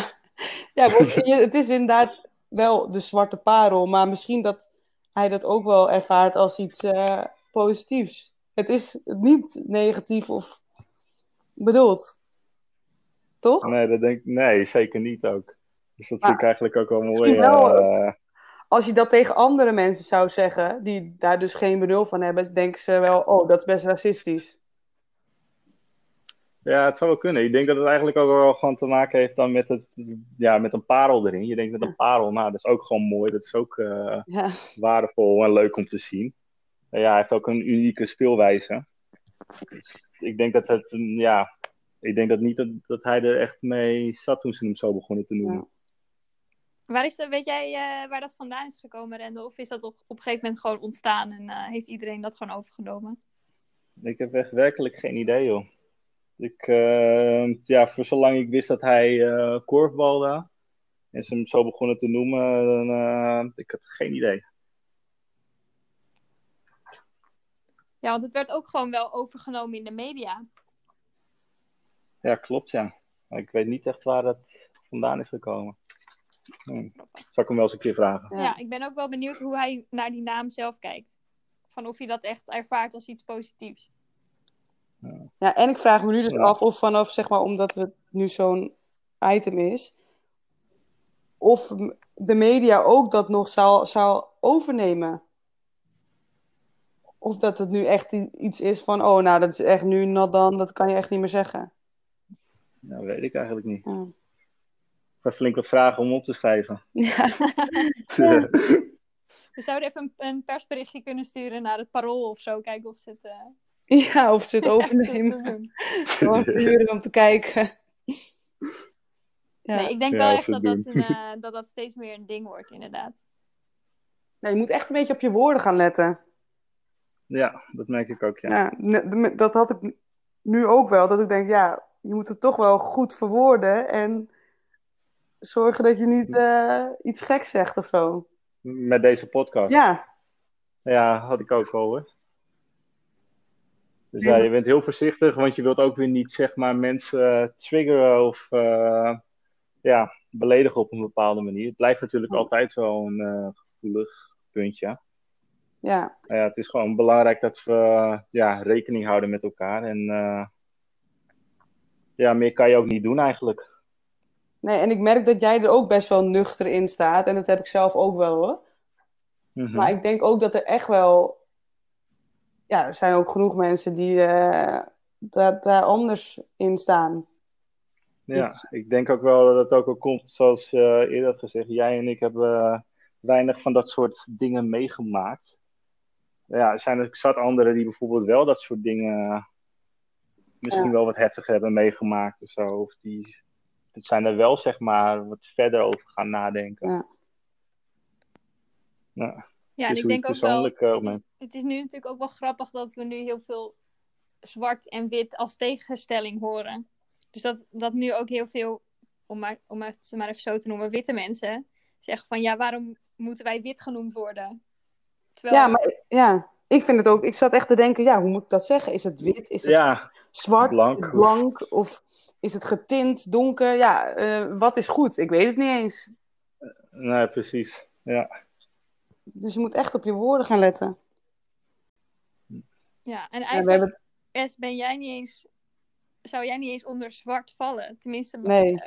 ja het is inderdaad wel de zwarte parel, maar misschien dat hij dat ook wel ervaart als iets uh, positiefs. Het is niet negatief of bedoeld. Toch? Nee, dat denk, nee, zeker niet ook. Dus dat maar, vind ik eigenlijk ook wel mooi. Wel, uh, als je dat tegen andere mensen zou zeggen, die daar dus geen benul van hebben, denken ze wel, oh, dat is best racistisch. Ja, het zou wel kunnen. Ik denk dat het eigenlijk ook wel gewoon te maken heeft dan met, het, ja, met een parel erin. Je denkt met een parel, nou, dat is ook gewoon mooi. Dat is ook uh, Ja, waardevol en leuk om te zien. En ja, hij heeft ook een unieke speelwijze. Dus ik denk dat het, ja, ik denk dat niet dat, dat hij er echt mee zat toen ze hem zo begonnen te noemen. Waar is de, weet jij eh, waar dat vandaan is gekomen, Rende? Of is dat op, op een gegeven moment gewoon ontstaan en eh, heeft iedereen dat gewoon overgenomen? Ik heb echt werkelijk geen idee, joh. Ik, eh, ja, voor zolang ik wist dat hij eh korfbalde en ze hem zo begonnen te noemen, dan, eh, ik had geen idee. Ja, want het werd ook gewoon wel overgenomen in de media. Ja, klopt, ja. Maar ik weet niet echt waar dat vandaan is gekomen. Hm. Zal ik hem wel eens een keer vragen? Ja. Ja. ik ben ook wel benieuwd hoe hij naar die naam zelf kijkt. Van of hij dat echt ervaart als iets positiefs. Ja, en ik vraag me nu dus Ja. af of vanaf, zeg maar, omdat het nu zo'n item is, of de media ook dat nog zou, zou overnemen. Of dat het nu echt iets is van, oh, nou, dat is echt nu dan, dat kan je echt niet meer zeggen. Ja, weet ik eigenlijk niet. Ja. Ik ga flink wat vragen om op te schrijven. Ja. We zouden even een, een persberichtje kunnen sturen naar het parool of zo. Kijken of ze het eh, Ja, of ze het overnemen. Gewoon om te kijken. Ja. Nee, ik denk Ja, wel echt dat dat, een, eh, dat dat steeds meer een ding wordt, inderdaad. Nee, je moet echt een beetje op je woorden gaan letten. ja, dat merk ik ook, ja. Ja, dat had ik nu ook wel. Dat ik denk, ja, je moet het toch wel goed verwoorden. En zorgen dat je niet eh, iets geks zegt of zo. Met deze podcast. Ja, Ja, had ik ook al hoor. Dus Ja. je bent heel voorzichtig, want je wilt ook weer niet zeg maar mensen eh, triggeren of eh, ja, beledigen op een bepaalde manier. Het blijft natuurlijk Ja. altijd wel een eh, gevoelig puntje. ja. Ja, het is gewoon belangrijk dat we ja, rekening houden met elkaar. En ja, meer kan je ook niet doen eigenlijk. Nee, en ik merk dat jij er ook best wel nuchter in staat. En dat heb ik zelf ook wel hoor. Mhm. Maar ik denk ook dat er echt wel... Ja, er zijn ook genoeg mensen die eh, daar, daar anders in staan. Ja, ik denk ook wel dat het ook al komt, zoals eh, eerder had gezegd, jij en ik hebben eh, weinig van dat soort dingen meegemaakt. Ja, er zijn er zat anderen die bijvoorbeeld wel dat soort dingen misschien Ja. wel wat heftiger hebben meegemaakt of zo. Of die het zijn er wel, zeg maar, wat verder over gaan nadenken. Ja. Ja, Ja, en Dus ik hoe je denk ook wel, eh, het, is, het is nu natuurlijk ook wel grappig dat we nu heel veel zwart en wit als tegenstelling horen. Dus dat, dat nu ook heel veel, om maar, om maar, ze maar even zo te noemen, witte mensen zeggen van ja, waarom moeten wij wit genoemd worden? Terwijl, Ja, maar ja, ik vind het ook... Ik zat echt te denken, ja, hoe moet ik dat zeggen? Is het wit? Is het ja, zwart? Het blank? Of is het getint, donker? Ja, eh, wat is goed? Ik weet het niet eens. nee, precies. Ja. Dus je moet echt op je woorden gaan letten. ja, en Ja, eigenlijk hebben... Ben jij niet eens, zou jij niet eens onder zwart vallen? Tenminste, Nee.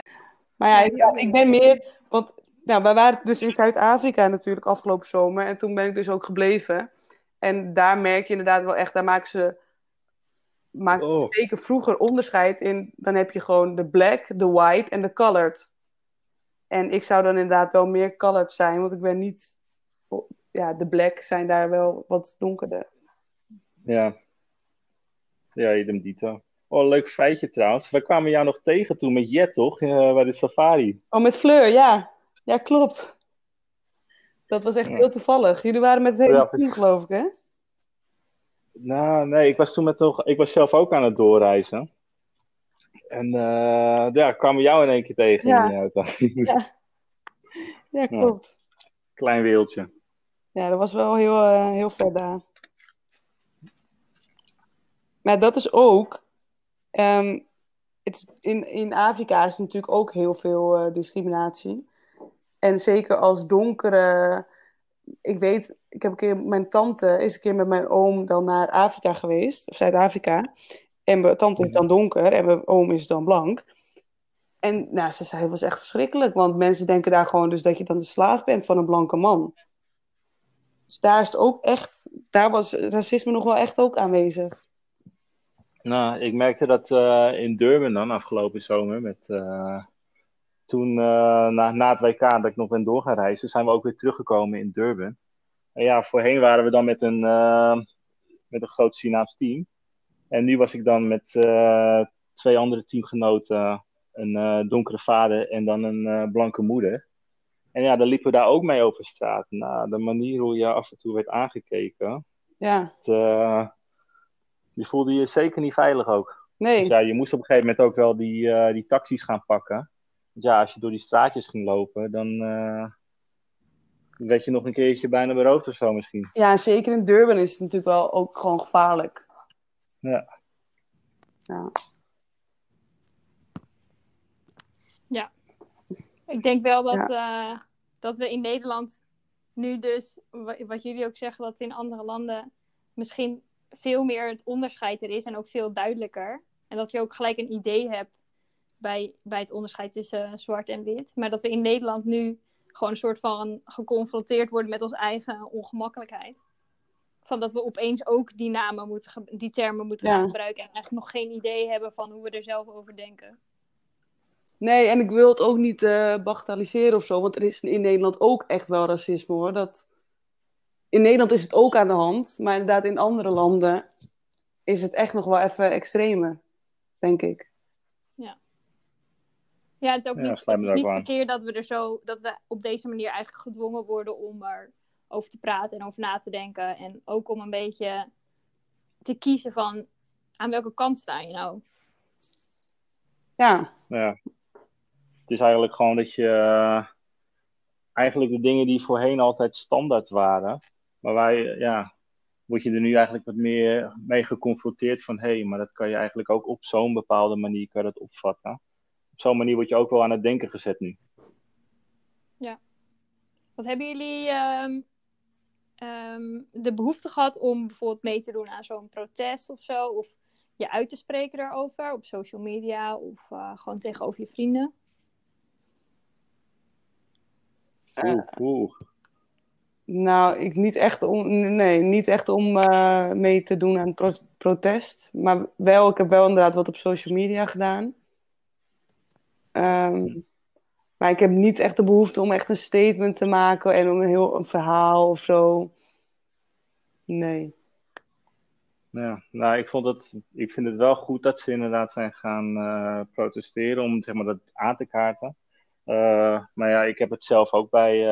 Maar ja, ik, ik ben meer... Want nou, wij waren dus in Zuid-Afrika natuurlijk afgelopen zomer. En toen ben ik dus ook gebleven. En daar merk je inderdaad wel echt... Daar maken ze... Maken ze Oh, zeker vroeger onderscheid in. Dan heb je gewoon de black, de white en de colored. En ik zou dan inderdaad wel meer colored zijn. Want ik ben niet... Ja, de black zijn daar wel wat donkerder. ja. Ja, idem dito. Oh, leuk feitje trouwens. Wij kwamen jou nog tegen toen met Jet, toch? Eh, bij de safari. Oh, met Fleur, ja. Ja, klopt. Dat was echt Ja. heel toevallig. Jullie waren met het hele Ja, team, geloof ik, hè? Nou, nee, ik was toen met nog... Ik was zelf ook aan het doorreizen. En eh ja, kwamen jou in één keer tegen. Ja. in die auto. Ja. Ja, klopt. Klein wereldje. Ja, dat was wel heel, eh, heel ver daar. Maar dat is ook... ehm, het, in, in Afrika is natuurlijk ook heel veel eh, discriminatie. En zeker als donkere... Ik weet, ik heb een keer... Mijn tante is een keer met mijn oom dan naar Afrika geweest. Of Zuid-Afrika. En mijn tante is dan donker en mijn oom is dan blank. En nou, ze zei, het was echt verschrikkelijk. Want mensen denken daar gewoon dus dat je dan de slaaf bent van een blanke man. Dus daar is het ook echt, daar was racisme nog wel echt ook aanwezig. Nou, ik merkte dat uh, in Durban dan afgelopen zomer met uh, toen uh, na, na het WK dat ik nog ben door gaan reizen, zijn we ook weer teruggekomen in Durban. En ja, voorheen waren we dan met een, met een groot Surinaams team. En nu was ik dan met twee andere teamgenoten, een donkere vader en dan een blanke moeder. En ja, dan liepen we daar ook mee over straat. Nou, de manier hoe je af en toe werd aangekeken. Ja. Het, je voelde je zeker niet veilig ook. Nee. Dus ja, je moest op een gegeven moment ook wel die, uh, die taxis gaan pakken. Want ja, als je door die straatjes ging lopen, dan uh, werd je nog een keertje bijna beroofd of zo misschien. Ja, zeker in Durban is het natuurlijk wel ook gewoon gevaarlijk. Ja. Ja. Ja. Ik denk wel dat, ja. uh, dat we in Nederland nu dus, wat jullie ook zeggen, dat in andere landen misschien veel meer het onderscheid er is en ook veel duidelijker. En dat je ook gelijk een idee hebt bij, bij het onderscheid tussen zwart en wit. Maar dat we in Nederland nu gewoon een soort van geconfronteerd worden met onze eigen ongemakkelijkheid. Van dat we opeens ook die namen moeten, die termen moeten gaan gebruiken. En eigenlijk nog geen idee hebben van hoe we er zelf over denken. Nee, en ik wil het ook niet uh, bagatelliseren of zo. Want er is in Nederland ook echt wel racisme hoor. Dat, in Nederland is het ook aan de hand, maar inderdaad in andere landen is het echt nog wel even extremer, denk ik. Ja. Ja, het is ook ja, niet, het is niet verkeerd dat we er zo, dat we op deze manier eigenlijk gedwongen worden om er over te praten en over na te denken. En ook om een beetje te kiezen van aan welke kant sta je nou? Ja. ja. Het is eigenlijk gewoon dat je uh, eigenlijk de dingen die voorheen altijd standaard waren, maar wij, ja, word je er nu eigenlijk wat meer mee geconfronteerd van hé, hey, maar dat kan je eigenlijk ook op zo'n bepaalde manier kan dat opvatten. Op zo'n manier word je ook wel aan het denken gezet nu. Ja. Wat hebben jullie um, um, de behoefte gehad om bijvoorbeeld mee te doen aan zo'n protest of zo? Of je uit te spreken daarover op social media of uh, gewoon tegenover je vrienden? Oeh, oeh. Nou, ik niet echt om, nee, niet echt om uh, mee te doen aan pro protest. Maar wel, ik heb wel inderdaad wat op social media gedaan. Um, maar ik heb niet echt de behoefte om echt een statement te maken en om een heel een verhaal of zo. Nee. Ja, nou, ik, vond het, ik vind het wel goed dat ze inderdaad zijn gaan uh, protesteren om zeg maar, dat aan te kaarten. Uh, maar ja, ik heb het zelf ook bij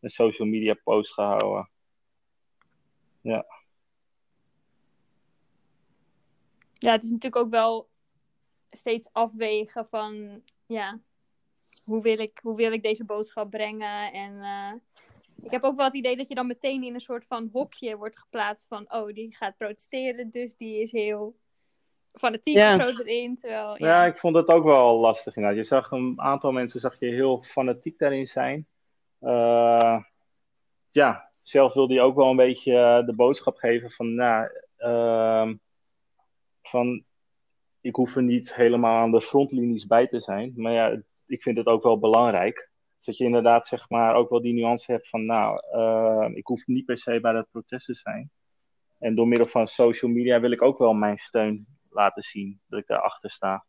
een social media post gehouden. Ja. Ja, het is natuurlijk ook wel steeds afwegen van, ja, hoe wil ik, hoe wil ik deze boodschap brengen? En uh, ik heb ook wel het idee dat je dan meteen in een soort van hokje wordt geplaatst van, oh, die gaat protesteren, dus die is heel fanatiek zo erin. Terwijl, ja. ja, ik vond het ook wel lastig inderdaad. Je zag een aantal mensen zag je heel fanatiek daarin zijn. Uh, ja, zelf wilde hij ook wel een beetje uh, de boodschap geven van, nou, uh, van ik hoef er niet helemaal aan de frontlinies bij te zijn. Maar ja, ik vind het ook wel belangrijk. Dat je inderdaad zeg maar ook wel die nuance hebt van, nou, uh, ik hoef niet per se bij dat protest te zijn. En door middel van social media wil ik ook wel mijn steun laten zien, dat ik daarachter sta.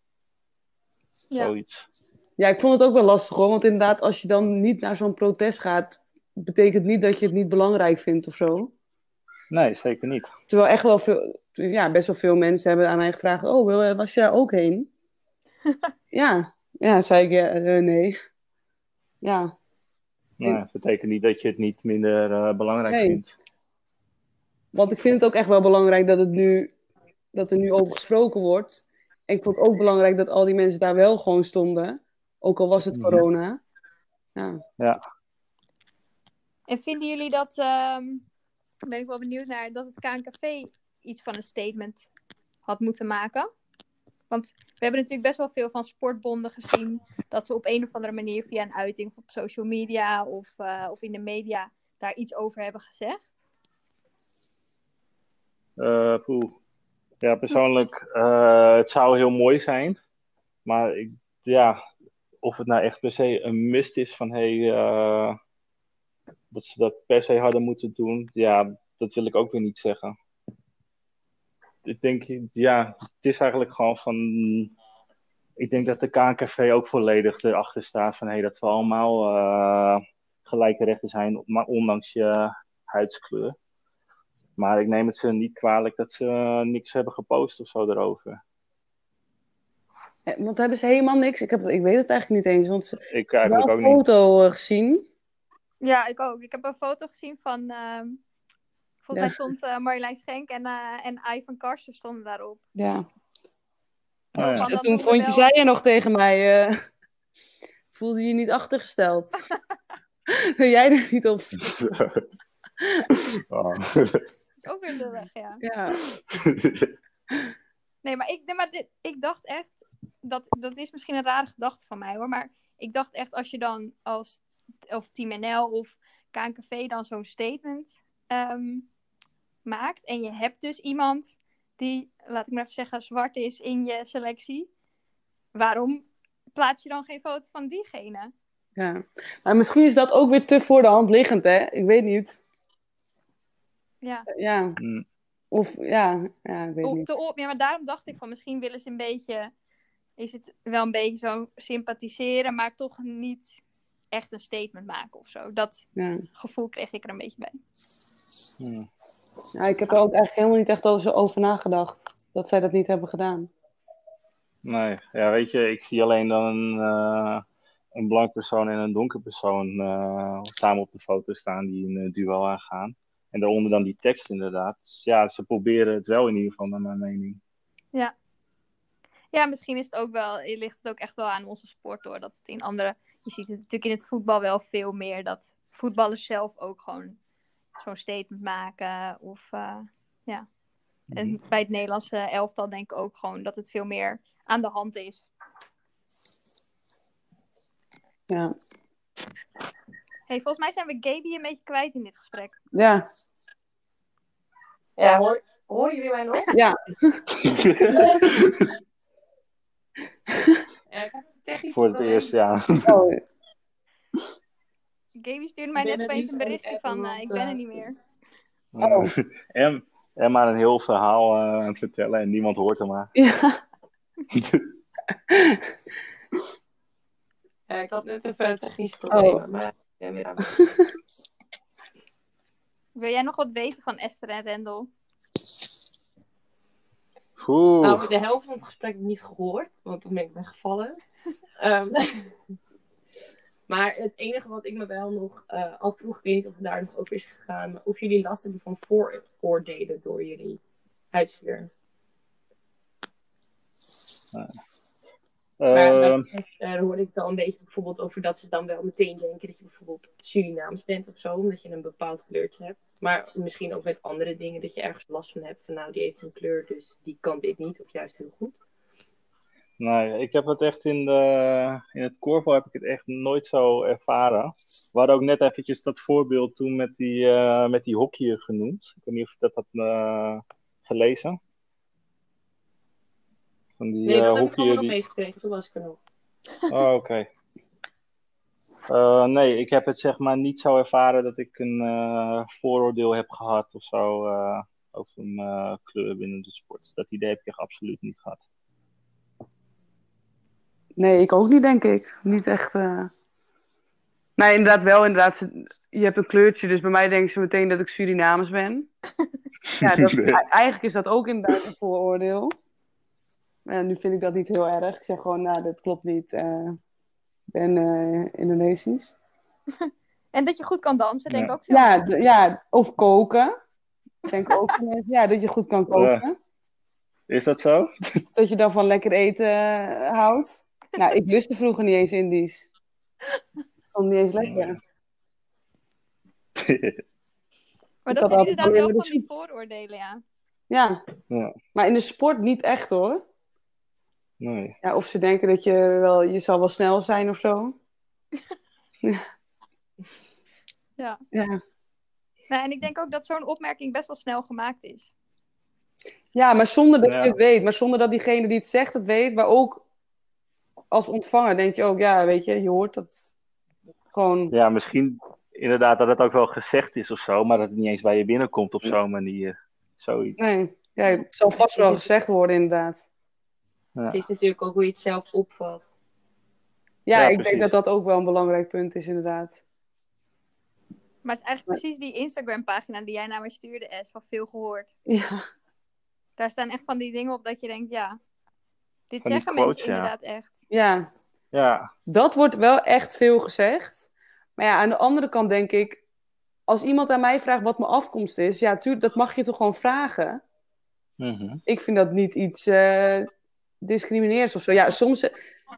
Ja. Zoiets. Ja, ik vond het ook wel lastig hoor. Want inderdaad, als je dan niet naar zo'n protest gaat, betekent niet dat je het niet belangrijk vindt of zo. Nee, zeker niet. Terwijl echt wel veel, ja, best wel veel mensen hebben aan mij gevraagd: Oh, was je daar ook heen? ja, ja, zei ik ja, uh, nee. Ja. Nee, dat betekent niet dat je het niet minder uh, belangrijk nee. vindt. Want ik vind het ook echt wel belangrijk dat, het nu, dat er nu over gesproken wordt. En ik vond het ook belangrijk dat al die mensen daar wel gewoon stonden. Ook al was het corona. Ja. ja. En vinden jullie dat, um, ben ik wel benieuwd naar, dat het KNKV iets van een statement had moeten maken? Want we hebben natuurlijk best wel veel van sportbonden gezien, dat ze op een of andere manier via een uiting op social media of, uh, of in de media daar iets over hebben gezegd. Uh, poeh. Ja, persoonlijk, uh, het zou heel mooi zijn. Maar ik, ja, of het nou echt per se een must is van hey, uh, dat ze dat per se hadden moeten doen, ja, dat wil ik ook weer niet zeggen. Ik denk, ja, het is eigenlijk gewoon van. Ik denk dat de KNKV ook volledig erachter staat van hey, dat we allemaal uh, gelijke rechten zijn, maar ondanks je huidskleur. Maar ik neem het ze niet kwalijk dat ze niks hebben gepost of zo erover. Want hebben ze helemaal niks? Ik, heb, ik weet het eigenlijk niet eens. Want ik heb wel een foto niet. gezien. Ja, ik ook. Ik heb een foto gezien van. Uh, volgens mij stond uh, Marjolein Schenk en, uh, en Ivan Karsten stonden daarop. Ja. Oh, ja. toen vond je, zei je nog tegen mij. voelde je niet achtergesteld? dat jij er niet op stond. oh. Ook weer lullig, ja. Ja. Nee, maar ik, nee, maar dit, ik dacht echt dat, dat is misschien een rare gedachte van mij hoor. Maar ik dacht echt als je dan als of Team NL of KNKV dan zo'n statement ehm, maakt. En je hebt dus iemand die, laat ik maar even zeggen, zwart is in je selectie. Waarom plaats je dan geen foto van diegene? Ja, maar misschien is dat ook weer te voor de hand liggend, hè? Ik weet niet. Ja. Ja. Mm. Of ja, ja ik weet Op, niet. te op, ja, maar daarom dacht ik van misschien willen ze een beetje, is het wel een beetje zo sympathiseren, maar toch niet echt een statement maken of zo. Dat Ja. gevoel kreeg ik er een beetje bij. Hmm. ja, ik heb er ook eigenlijk helemaal niet echt over, over nagedacht. Dat zij dat niet hebben gedaan. Nee, ja, weet je, ik zie alleen dan een, eh, een blank persoon en een donker persoon eh, samen op de foto staan die een eh, duel aangaan. En daaronder dan die tekst inderdaad. Ja, ze proberen het wel in ieder geval, naar mijn mening. Ja. Ja, misschien is het ook wel, ligt het ook echt wel aan onze sport hoor. Dat het in andere, je ziet het natuurlijk in het voetbal wel veel meer. Dat voetballers zelf ook gewoon zo'n statement maken. Of uh, ja. En bij het Nederlandse elftal denk ik ook gewoon dat het veel meer aan de hand is. Ja. Hey, volgens mij zijn we Gaby een beetje kwijt in dit gesprek. Ja. Ja, hoor, horen jullie mij nog? Ja. ja technisch Voor het eerst, ja. Oh, Gaby stuurde mij net opeens een berichtje van, uh, ik ben er eh, niet meer. Oh. en, en maar een heel verhaal uh, aan het vertellen en niemand hoort hem maar. ja. Ja, ik had net even problemen, Oh. maar ik ben weer aan Wil jij nog wat weten van Esther en Rendel? Oeh. Nou, de helft van het gesprek niet gehoord, want toen ben ik weggevallen. Ehm, maar het enige wat ik me wel nog eh afvroeg, ik weet niet of het daar nog over is gegaan, maar of jullie last hebben van vooroordelen door jullie huidskleur. Maar Ehm, dan eh, hoorde ik het al een beetje bijvoorbeeld over dat ze dan wel meteen denken dat je bijvoorbeeld Surinaams bent of zo, omdat je een bepaald kleurtje hebt. Maar misschien ook met andere dingen dat je ergens last van hebt. Van nou, die heeft een kleur, dus die kan dit niet, of juist heel goed. Nee, ik heb het echt in, de, in het korfbal heb ik het echt nooit zo ervaren. We hadden ook net eventjes dat voorbeeld toen met die, eh, met die hockeyer genoemd. Ik weet niet of je dat had eh, gelezen. Van die Nee, eh, dat heb ik allemaal die... meegekregen, toen was ik er nog. Oh, oké. Eh, nee, ik heb het zeg maar niet zo ervaren dat ik een eh, vooroordeel heb gehad of zo eh, over een eh, kleur binnen de sport. Dat idee heb ik echt absoluut niet gehad. Nee, ik ook niet, denk ik. Niet echt. eh Nee, inderdaad wel. Inderdaad, je hebt een kleurtje, dus bij mij denken ze meteen dat ik Surinaams ben. ja, dat, Nee. e- eigenlijk is dat ook inderdaad een vooroordeel. En nu vind ik dat niet heel erg. Ik zeg gewoon, nou, dat klopt niet. eh, ik ben eh, Indonesisch. En dat je goed kan dansen, denk ik Ja. ook veel. Ja, ja, of koken. Ik denk ook van mensen, ja, dat je goed kan koken. Is dat zo? Dat je dan van lekker eten eh, houdt. Nou, ik lustte vroeger niet eens Indisch. Ik vond het niet eens lekker. Maar dat zijn inderdaad wel van die vooroordelen, ja. Ja. Ja. Maar in de sport niet echt hoor. Nee. Ja, of ze denken dat je wel, je zal wel snel zijn of zo. Ja. Ja. Nou, en ik denk ook dat zo'n opmerking best wel snel gemaakt is. ja, maar zonder dat Ja. je het weet. Maar zonder dat diegene die het zegt het weet. Maar ook als ontvanger denk je ook, ja, weet je, je hoort dat gewoon. Ja, misschien inderdaad dat het ook wel gezegd is of zo, maar dat het niet eens bij je binnenkomt op zo'n manier. Zoiets. Nee, ja, het zal vast wel gezegd worden, inderdaad. Ja. Het is natuurlijk ook hoe je het zelf opvat. Ja, Ja, ik denk dat dat ook wel een belangrijk punt is, inderdaad. Maar het is eigenlijk precies die Instagram-pagina die jij naar me stuurde, S, van veel gehoord. Ja, Daar staan echt van die dingen op dat je denkt, ja, dit Van zeggen quotes, mensen ja. inderdaad echt. ja, Ja, dat wordt wel echt veel gezegd. Maar ja, aan de andere kant denk ik, als iemand aan mij vraagt wat mijn afkomst is, ja, tuurlijk, dat mag je toch gewoon vragen. mhm. Ik vind dat niet iets eh discrimineers of zo. Ja, soms,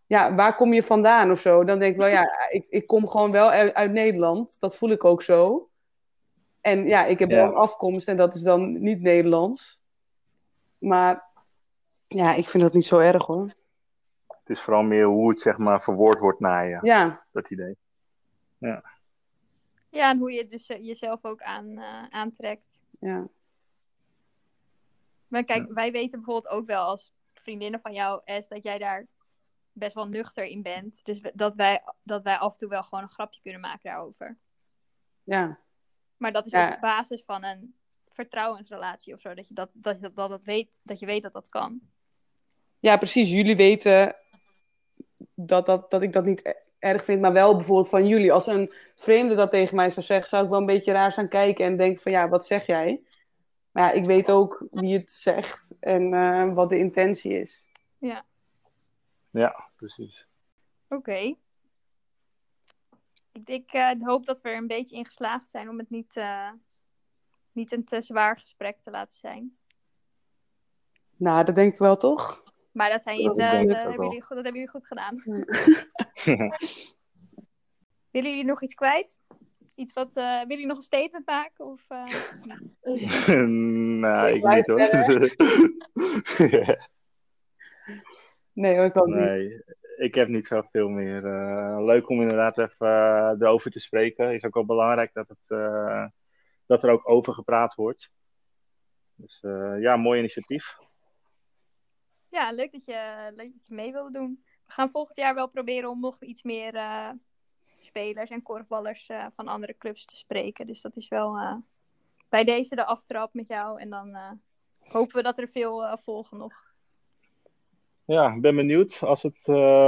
ja, waar kom je vandaan of zo? Dan denk ik wel, ja, ik, ik kom gewoon wel uit, uit Nederland. Dat voel ik ook zo. En ja, ik heb Ja. wel een afkomst en dat is dan niet Nederlands. Maar ja, ik vind dat niet zo erg hoor. het is vooral meer hoe het zeg maar verwoord wordt naar je, Ja, dat idee. Ja, en hoe je dus eh, jezelf ook aan, eh, aantrekt. ja. Maar kijk, wij weten bijvoorbeeld ook wel als vriendinnen van jou, S, dat jij daar best wel nuchter in bent. Dus dat wij, dat wij af en toe wel gewoon een grapje kunnen maken daarover. ja. Maar dat is Ja. op basis van een vertrouwensrelatie of zo. Dat je dat, dat, je dat, dat, weet, dat je weet dat dat kan. Ja, precies. Jullie weten dat, dat, dat ik dat niet e- erg vind, maar wel bijvoorbeeld van jullie. Als een vreemde dat tegen mij zou zeggen, zou ik wel een beetje raar staan kijken en denken van ja, wat zeg jij? Maar ja, ik weet ook wie het zegt en eh, wat de intentie is. Ja, precies. Oké. Ik, ik eh, hoop dat we er een beetje in geslaagd zijn om het niet, eh, niet een te zwaar gesprek te laten zijn. Nou, dat denk ik wel toch? Maar dat, zijn, Dat ik ook hebben jullie, goed- dat hebben jullie goed gedaan. Willen jullie nog iets kwijt? Iets wat, eh, willen jullie nog een statement maken? Of, eh, nou, Ik niet hoor. Nee, hoor, ik ook niet. nee, ik heb niet zoveel meer. Eh, leuk om inderdaad even erover te spreken. Is ook wel belangrijk dat, het, eh, dat er ook over gepraat wordt. Dus eh, ja, mooi initiatief. ja, leuk dat, je, leuk dat je mee wilde doen. We gaan volgend jaar wel proberen om nog iets meer eh, spelers en korfballers eh, van andere clubs te spreken. Dus dat is wel eh, bij deze de aftrap met jou. En dan eh, hopen we dat er veel volgen nog. Ja, ik ben benieuwd. Als het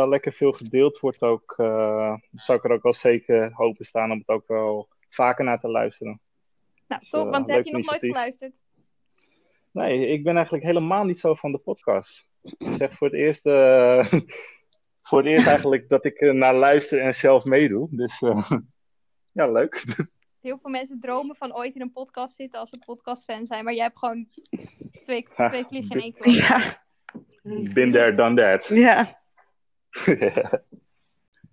lekker veel gedeeld wordt, ook, zou ik er ook wel zeker open staan om het ook wel vaker naar te luisteren. Nou, Dus, top, want heb je nog nooit geluisterd? Nee, ik ben eigenlijk helemaal niet zo van de podcast. Ik zeg voor het eerst, voor het eerst eigenlijk dat ik er naar luister en zelf meedoe. Dus eh, ja, leuk. Heel veel mensen dromen van ooit in een podcast zitten als ze podcastfan zijn. Maar jij hebt gewoon twee, Ha, twee vliegen in één klap. Ja, Been there, done that. ja.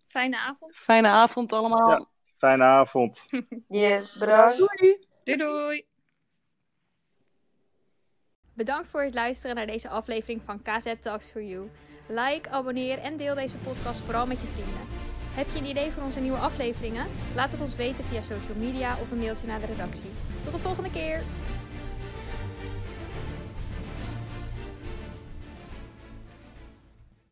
Fijne avond. Fijne avond allemaal. Ja. Fijne avond. Yes, bedankt. Doei! Doei doei! Bedankt voor het luisteren naar deze aflevering van KZ Talks for You. Like, abonneer en deel deze podcast vooral met je vrienden. Heb je een idee voor onze nieuwe afleveringen? Laat het ons weten via social media of een mailtje naar de redactie. Tot de volgende keer!